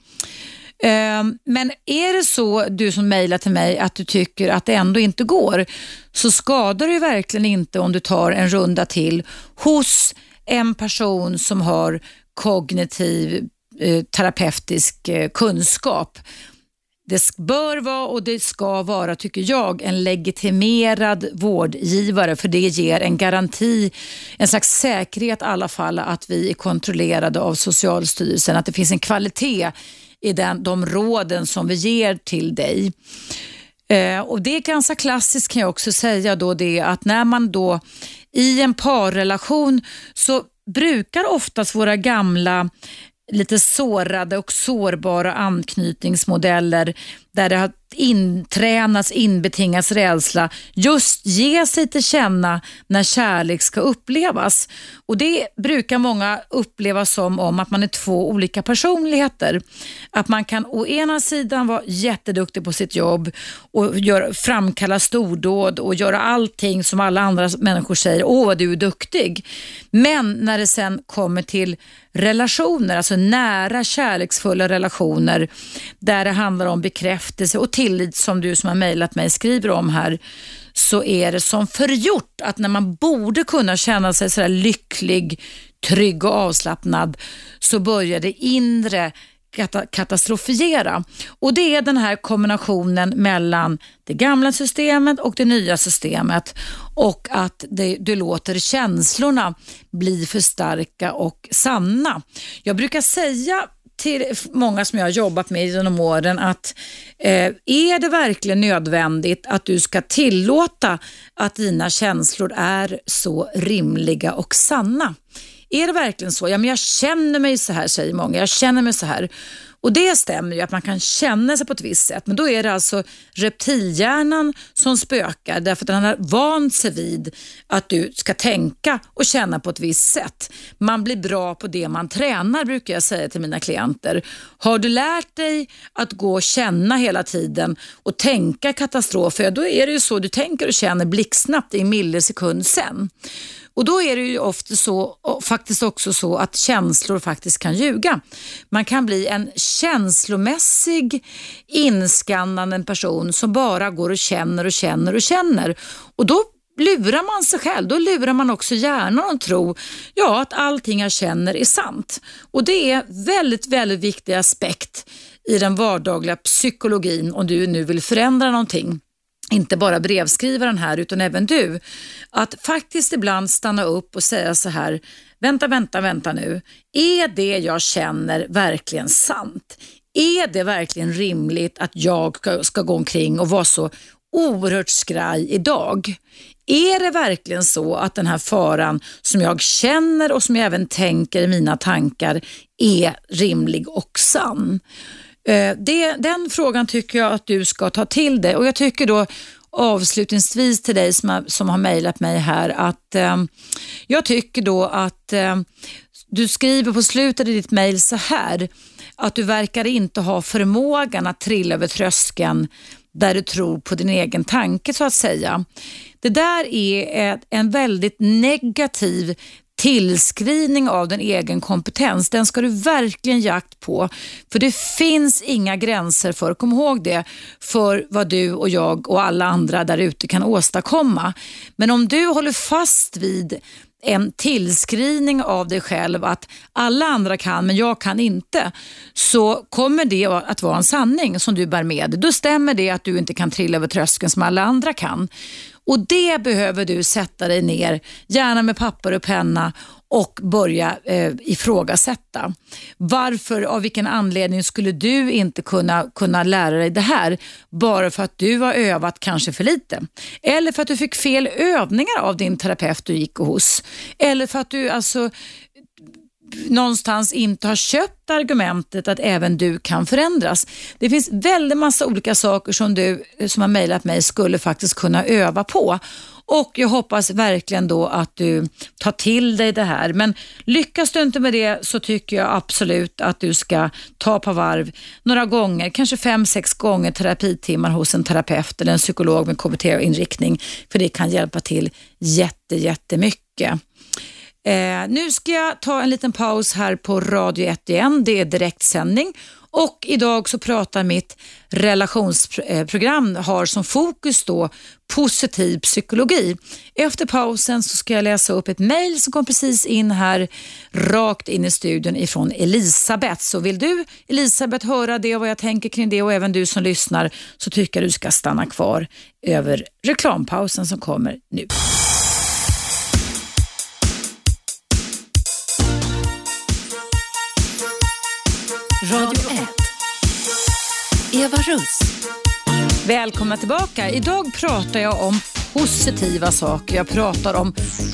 Ehm, men är det så, du som mejlar till mig, att du tycker att det ändå inte går, så skadar det verkligen inte om du tar en runda till hos en person som har kognitiv eh, terapeutisk eh, kunskap. Det bör vara och det ska vara, tycker jag, en legitimerad vårdgivare för det ger en garanti, en slags säkerhet i alla fall att vi är kontrollerade av Socialstyrelsen, att det finns en kvalitet i den, de råden som vi ger till dig. Eh, och Det är ganska klassiskt kan jag också säga då det att när man då i en parrelation så brukar oftast våra gamla lite sårade och sårbara anknytningsmodeller där det har intränats, inbetingats rädsla, just ge sig till känna när kärlek ska upplevas. Och Det brukar många uppleva som om att man är två olika personligheter. Att man kan å ena sidan vara jätteduktig på sitt jobb och gör, framkalla stordåd och göra allting som alla andra människor säger, åh du är duktig. Men när det sen kommer till relationer, alltså nära kärleksfulla relationer där det handlar om bekräftelse och tillit som du som har mejlat mig skriver om här så är det som förgjort att när man borde kunna känna sig sådär lycklig, trygg och avslappnad så börjar det inre katastrofiera. Och Det är den här kombinationen mellan det gamla systemet och det nya systemet och att det, du låter känslorna bli för starka och sanna. Jag brukar säga till många som jag har jobbat med genom åren att eh, är det verkligen nödvändigt att du ska tillåta att dina känslor är så rimliga och sanna? Är det verkligen så? Ja, men jag känner mig så här, säger många. Jag känner mig så här. Och Det stämmer ju att man kan känna sig på ett visst sätt men då är det alltså reptilhjärnan som spökar därför att den har vant sig vid att du ska tänka och känna på ett visst sätt. Man blir bra på det man tränar brukar jag säga till mina klienter. Har du lärt dig att gå och känna hela tiden och tänka katastrofer, då är det ju så du tänker och känner blixtsnabbt i en millisekund sen. Och då är det ju ofta så, faktiskt också så att känslor faktiskt kan ljuga. Man kan bli en känslomässig inskannande person som bara går och känner och känner och känner. Och då lurar man sig själv. Då lurar man också hjärnan att tro ja, att allting jag känner är sant. Och Det är väldigt, väldigt viktig aspekt i den vardagliga psykologin om du nu vill förändra någonting inte bara brevskrivaren här utan även du, att faktiskt ibland stanna upp och säga så här, vänta, vänta, vänta nu. Är det jag känner verkligen sant? Är det verkligen rimligt att jag ska gå omkring och vara så oerhört skraj idag? Är det verkligen så att den här faran som jag känner och som jag även tänker i mina tankar är rimlig och sann? Eh, det, den frågan tycker jag att du ska ta till dig och jag tycker då avslutningsvis till dig som har, som har mejlat mig här att eh, jag tycker då att eh, du skriver på slutet i ditt mejl så här att du verkar inte ha förmågan att trilla över tröskeln där du tror på din egen tanke så att säga. Det där är en väldigt negativ tillskrivning av din egen kompetens, den ska du verkligen jakt på. För det finns inga gränser för, kom ihåg det, för vad du och jag och alla andra där ute kan åstadkomma. Men om du håller fast vid en tillskrivning av dig själv att alla andra kan men jag kan inte så kommer det att vara en sanning som du bär med dig. Då stämmer det att du inte kan trilla över tröskeln som alla andra kan. Och Det behöver du sätta dig ner, gärna med papper och penna och börja eh, ifrågasätta. Varför, av vilken anledning skulle du inte kunna, kunna lära dig det här bara för att du har övat kanske för lite? Eller för att du fick fel övningar av din terapeut du gick hos? Eller för att du alltså någonstans inte har köpt argumentet att även du kan förändras. Det finns väldigt massa olika saker som du som har mejlat mig skulle faktiskt kunna öva på. Och jag hoppas verkligen då att du tar till dig det här. Men lyckas du inte med det så tycker jag absolut att du ska ta på varv några gånger, kanske fem, sex gånger terapitimmar hos en terapeut eller en psykolog med KBT-inriktning. För det kan hjälpa till jätte, jättemycket. Eh, nu ska jag ta en liten paus här på Radio 1 igen. Det är direktsändning och idag så pratar mitt relationsprogram eh, har som fokus då positiv psykologi. Efter pausen så ska jag läsa upp ett mejl som kom precis in här rakt in i studion ifrån Elisabeth. Så vill du Elisabeth höra det och vad jag tänker kring det och även du som lyssnar så tycker jag du ska stanna kvar över reklampausen som kommer nu. Radio 1. Eva Russ. Välkomna tillbaka. Idag pratar jag om positiva saker. Jag pratar om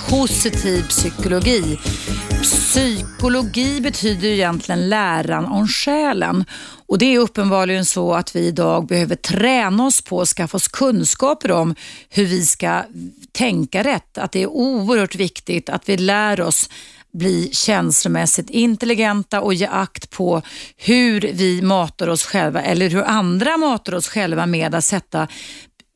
positiv psykologi Psykologi betyder ju egentligen läran om själen och det är uppenbarligen så att vi idag behöver träna oss på skaffa oss kunskaper om hur vi ska tänka rätt. Att det är oerhört viktigt att vi lär oss bli känslomässigt intelligenta och ge akt på hur vi matar oss själva eller hur andra matar oss själva med att sätta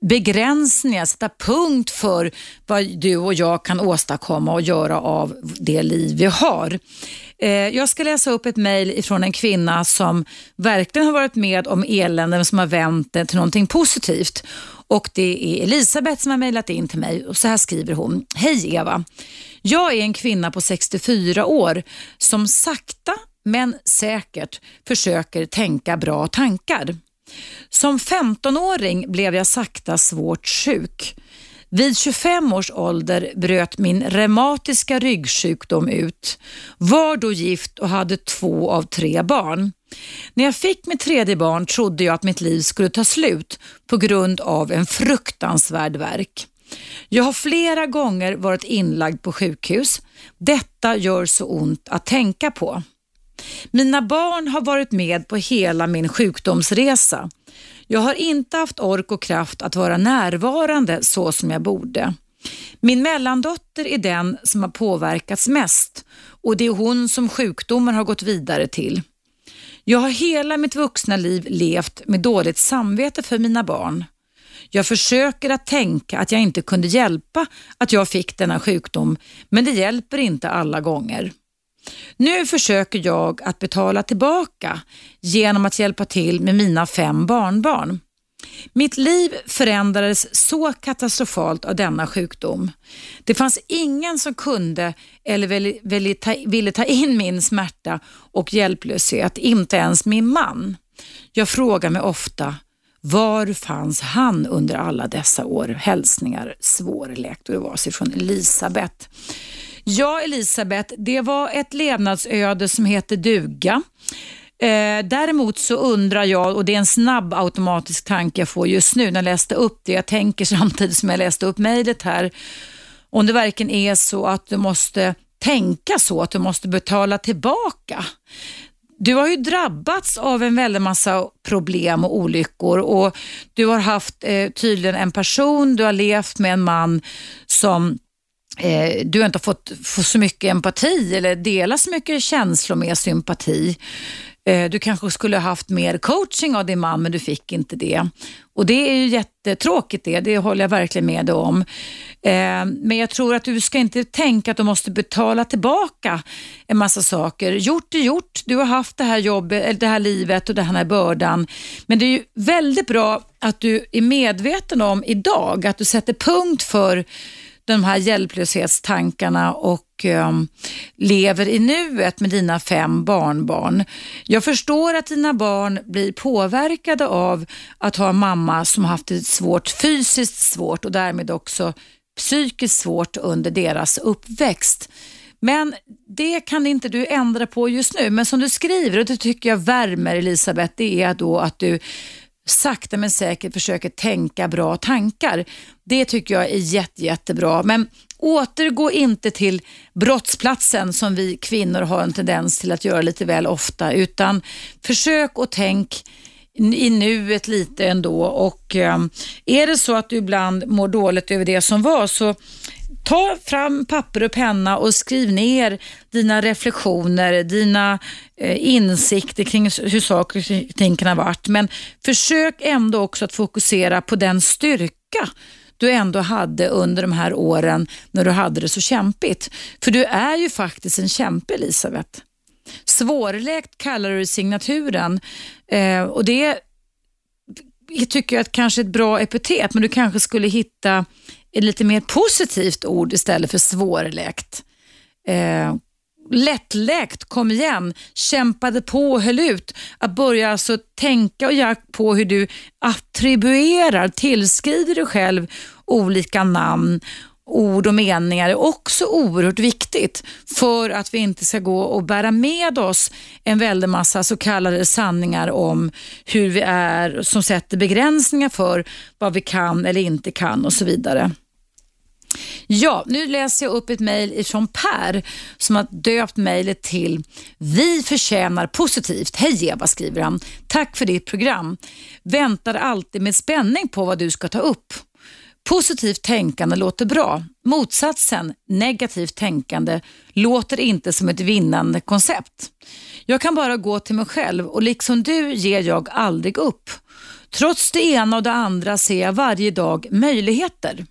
begränsningar, sätta punkt för vad du och jag kan åstadkomma och göra av det liv vi har. Eh, jag ska läsa upp ett mejl från en kvinna som verkligen har varit med om elände som har vänt det till någonting positivt. Och Det är Elisabeth som har mejlat in till mig och så här skriver hon. Hej Eva! Jag är en kvinna på 64 år som sakta men säkert försöker tänka bra tankar. Som 15-åring blev jag sakta svårt sjuk. Vid 25 års ålder bröt min reumatiska ryggsjukdom ut. Var då gift och hade två av tre barn. När jag fick mitt tredje barn trodde jag att mitt liv skulle ta slut på grund av en fruktansvärd verk. Jag har flera gånger varit inlagd på sjukhus. Detta gör så ont att tänka på. Mina barn har varit med på hela min sjukdomsresa. Jag har inte haft ork och kraft att vara närvarande så som jag borde. Min mellandotter är den som har påverkats mest och det är hon som sjukdomen har gått vidare till. Jag har hela mitt vuxna liv levt med dåligt samvete för mina barn. Jag försöker att tänka att jag inte kunde hjälpa att jag fick denna sjukdom, men det hjälper inte alla gånger. Nu försöker jag att betala tillbaka genom att hjälpa till med mina fem barnbarn. Mitt liv förändrades så katastrofalt av denna sjukdom. Det fanns ingen som kunde eller ville ta in min smärta och hjälplöshet, inte ens min man. Jag frågar mig ofta, var fanns han under alla dessa år? Hälsningar svårläkt och det var sig från Elisabeth. Ja, Elisabeth, det var ett levnadsöde som heter duga. Eh, däremot så undrar jag, och det är en snabb automatisk tanke jag får just nu när jag läste upp det, jag tänker samtidigt som jag läste upp mejlet här, om det verkligen är så att du måste tänka så, att du måste betala tillbaka. Du har ju drabbats av en väldig massa problem och olyckor och du har haft eh, tydligen en person, du har levt med en man som eh, du har inte fått, fått så mycket empati eller dela så mycket känslor med sympati. Eh, du kanske skulle ha haft mer coaching av din man men du fick inte det. Och Det är ju jättetråkigt det, det håller jag verkligen med dig om. Eh, men jag tror att du ska inte tänka att du måste betala tillbaka en massa saker. Gjort är gjort, du har haft det här jobbet, det här livet och den här bördan. Men det är ju väldigt bra att du är medveten om idag att du sätter punkt för de här hjälplöshetstankarna och um, lever i nuet med dina fem barnbarn. Jag förstår att dina barn blir påverkade av att ha en mamma som haft det svårt, fysiskt svårt och därmed också psykiskt svårt under deras uppväxt. Men det kan inte du ändra på just nu. Men som du skriver, och det tycker jag värmer Elisabeth, det är då att du sakta men säkert försöker tänka bra tankar. Det tycker jag är jätte, jättebra. Men återgå inte till brottsplatsen som vi kvinnor har en tendens till att göra lite väl ofta, utan försök och tänk i nuet lite ändå och ehm, är det så att du ibland mår dåligt över det som var så ta fram papper och penna och skriv ner dina reflektioner, dina eh, insikter kring hur saker och ting kan ha varit. Men försök ändå också att fokusera på den styrka du ändå hade under de här åren när du hade det så kämpigt. För du är ju faktiskt en kämpe Elisabeth. Svårläkt kallar du signaturen eh, och det jag tycker jag kanske är ett bra epitet, men du kanske skulle hitta ett lite mer positivt ord istället för svårläkt. Eh, lättläkt, kom igen, kämpade på, höll ut. Att börja alltså tänka och göra på hur du attribuerar, tillskriver dig själv olika namn ord och meningar är också oerhört viktigt för att vi inte ska gå och bära med oss en väldig massa så kallade sanningar om hur vi är som sätter begränsningar för vad vi kan eller inte kan och så vidare. Ja, nu läser jag upp ett mejl från Per som har döpt mejlet till Vi förtjänar positivt. Hej Eva, skriver han. Tack för ditt program. Väntar alltid med spänning på vad du ska ta upp. Positivt tänkande låter bra. Motsatsen, negativt tänkande, låter inte som ett vinnande koncept. Jag kan bara gå till mig själv och liksom du ger jag aldrig upp. Trots det ena och det andra ser jag varje dag möjligheter.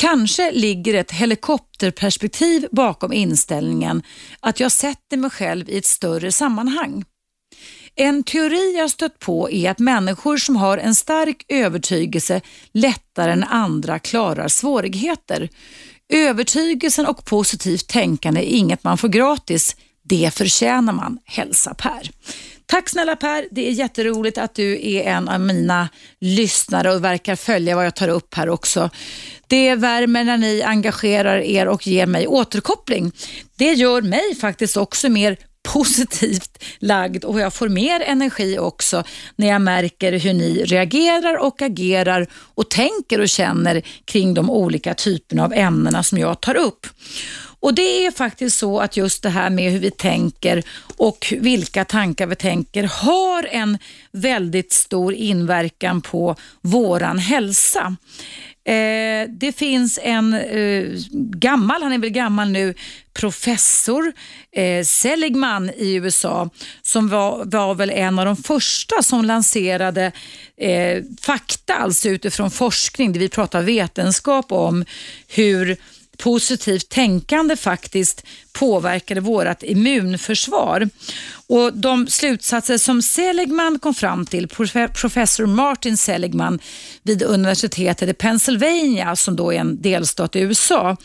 Kanske ligger ett helikopterperspektiv bakom inställningen att jag sätter mig själv i ett större sammanhang. En teori jag stött på är att människor som har en stark övertygelse lättare än andra klarar svårigheter. Övertygelsen och positivt tänkande är inget man får gratis. Det förtjänar man. Hälsa Per. Tack snälla Per, det är jätteroligt att du är en av mina lyssnare och verkar följa vad jag tar upp här också. Det värmer när ni engagerar er och ger mig återkoppling. Det gör mig faktiskt också mer positivt lagd och jag får mer energi också när jag märker hur ni reagerar och agerar och tänker och känner kring de olika typerna av ämnena som jag tar upp. Och Det är faktiskt så att just det här med hur vi tänker och vilka tankar vi tänker har en väldigt stor inverkan på våran hälsa. Eh, det finns en eh, gammal, han är väl gammal nu, professor eh, Seligman i USA som var, var väl en av de första som lanserade eh, fakta, alltså utifrån forskning, där vi pratar vetenskap om hur positivt tänkande faktiskt påverkade vårt immunförsvar. Och De slutsatser som Seligman kom fram till, professor Martin Seligman vid universitetet i Pennsylvania, som då är en delstat i USA,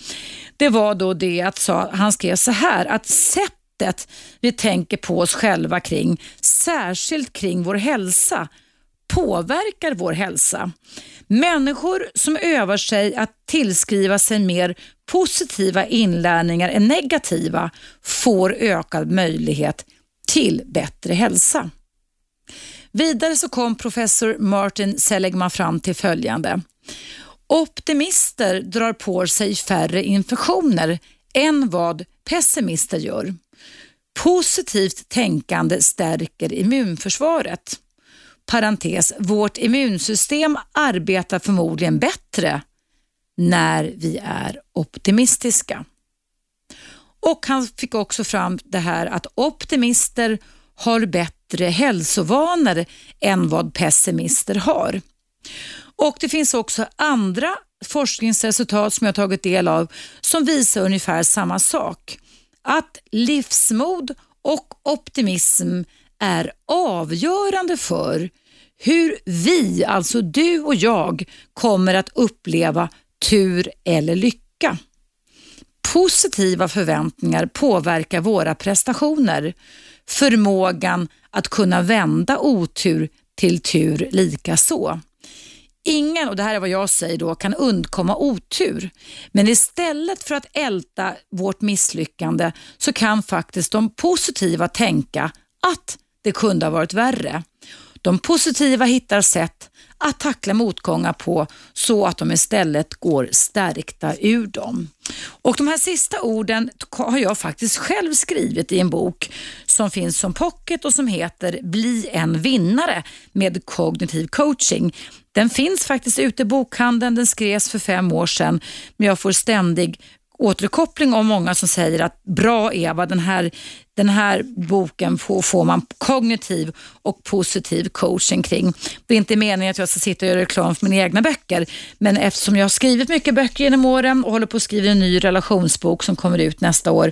det var då det att han skrev så här, att sättet vi tänker på oss själva kring, särskilt kring vår hälsa, påverkar vår hälsa. Människor som övar sig att tillskriva sig mer positiva inlärningar än negativa får ökad möjlighet till bättre hälsa. Vidare så kom professor Martin Seligman fram till följande. Optimister drar på sig färre infektioner än vad pessimister gör. Positivt tänkande stärker immunförsvaret. Parentes, vårt immunsystem arbetar förmodligen bättre när vi är optimistiska. Och Han fick också fram det här att optimister har bättre hälsovanor än vad pessimister har. Och Det finns också andra forskningsresultat som jag tagit del av som visar ungefär samma sak. Att livsmod och optimism är avgörande för hur vi, alltså du och jag, kommer att uppleva tur eller lycka. Positiva förväntningar påverkar våra prestationer. Förmågan att kunna vända otur till tur lika så. Ingen, och det här är vad jag säger då, kan undkomma otur. Men istället för att älta vårt misslyckande så kan faktiskt de positiva tänka att det kunde ha varit värre. De positiva hittar sätt att tackla motgångar på så att de istället går stärkta ur dem. Och De här sista orden har jag faktiskt själv skrivit i en bok som finns som pocket och som heter Bli en vinnare med kognitiv coaching. Den finns faktiskt ute i bokhandeln, den skrevs för fem år sedan men jag får ständig återkoppling av många som säger att bra Eva, den här, den här boken får, får man kognitiv och positiv coaching kring. Det är inte meningen att jag ska sitta och göra reklam för mina egna böcker, men eftersom jag har skrivit mycket böcker genom åren och håller på att skriva en ny relationsbok som kommer ut nästa år,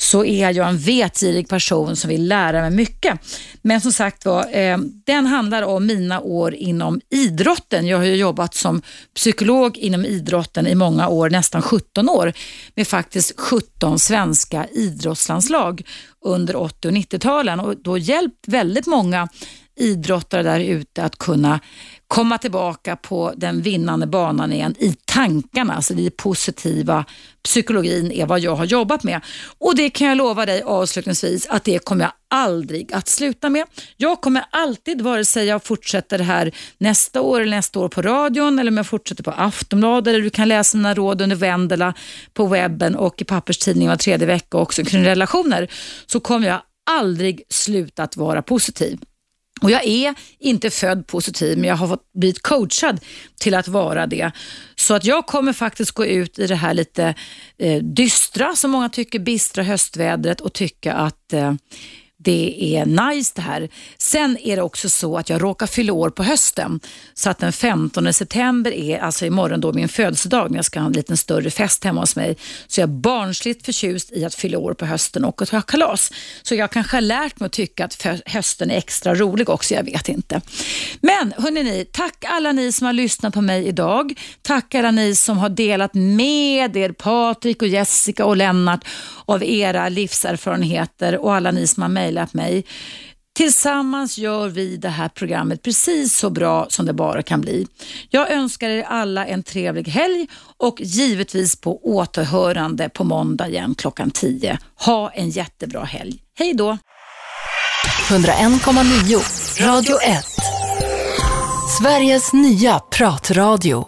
så är jag en vetgirig person som vill lära mig mycket. Men som sagt var, eh, den handlar om mina år inom idrotten. Jag har ju jobbat som psykolog inom idrotten i många år, nästan 17 år, med faktiskt 17 svenska idrottslandslag under 80 och 90-talen och då hjälpt väldigt många idrottare där ute att kunna komma tillbaka på den vinnande banan igen i tankarna, alltså den positiva. Psykologin är vad jag har jobbat med och det kan jag lova dig avslutningsvis att det kommer jag aldrig att sluta med. Jag kommer alltid, vare sig jag fortsätter här nästa år eller nästa år på radion eller om jag fortsätter på Aftonbladet eller du kan läsa mina råd under Vendela på webben och i papperstidningen var tredje vecka också kring relationer, så kommer jag aldrig sluta att vara positiv. Och Jag är inte född positiv, men jag har fått blivit coachad till att vara det. Så att jag kommer faktiskt gå ut i det här lite eh, dystra, som många tycker, bistra höstvädret och tycka att eh, det är nice det här. Sen är det också så att jag råkar fylla år på hösten. Så att den 15 september är alltså imorgon då min födelsedag när jag ska ha en liten större fest hemma hos mig. Så jag är barnsligt förtjust i att fylla år på hösten och att ha kalas. Så jag kanske har lärt mig att tycka att hösten är extra rolig också, jag vet inte. Men hörni, tack alla ni som har lyssnat på mig idag. Tack alla ni som har delat med er, Patrik och Jessica och Lennart, av era livserfarenheter och alla ni som har mejlat mig. Tillsammans gör vi det här programmet precis så bra som det bara kan bli. Jag önskar er alla en trevlig helg och givetvis på återhörande på måndag igen klockan 10. Ha en jättebra helg. Hej då! 101,9 Radio 1 Sveriges nya pratradio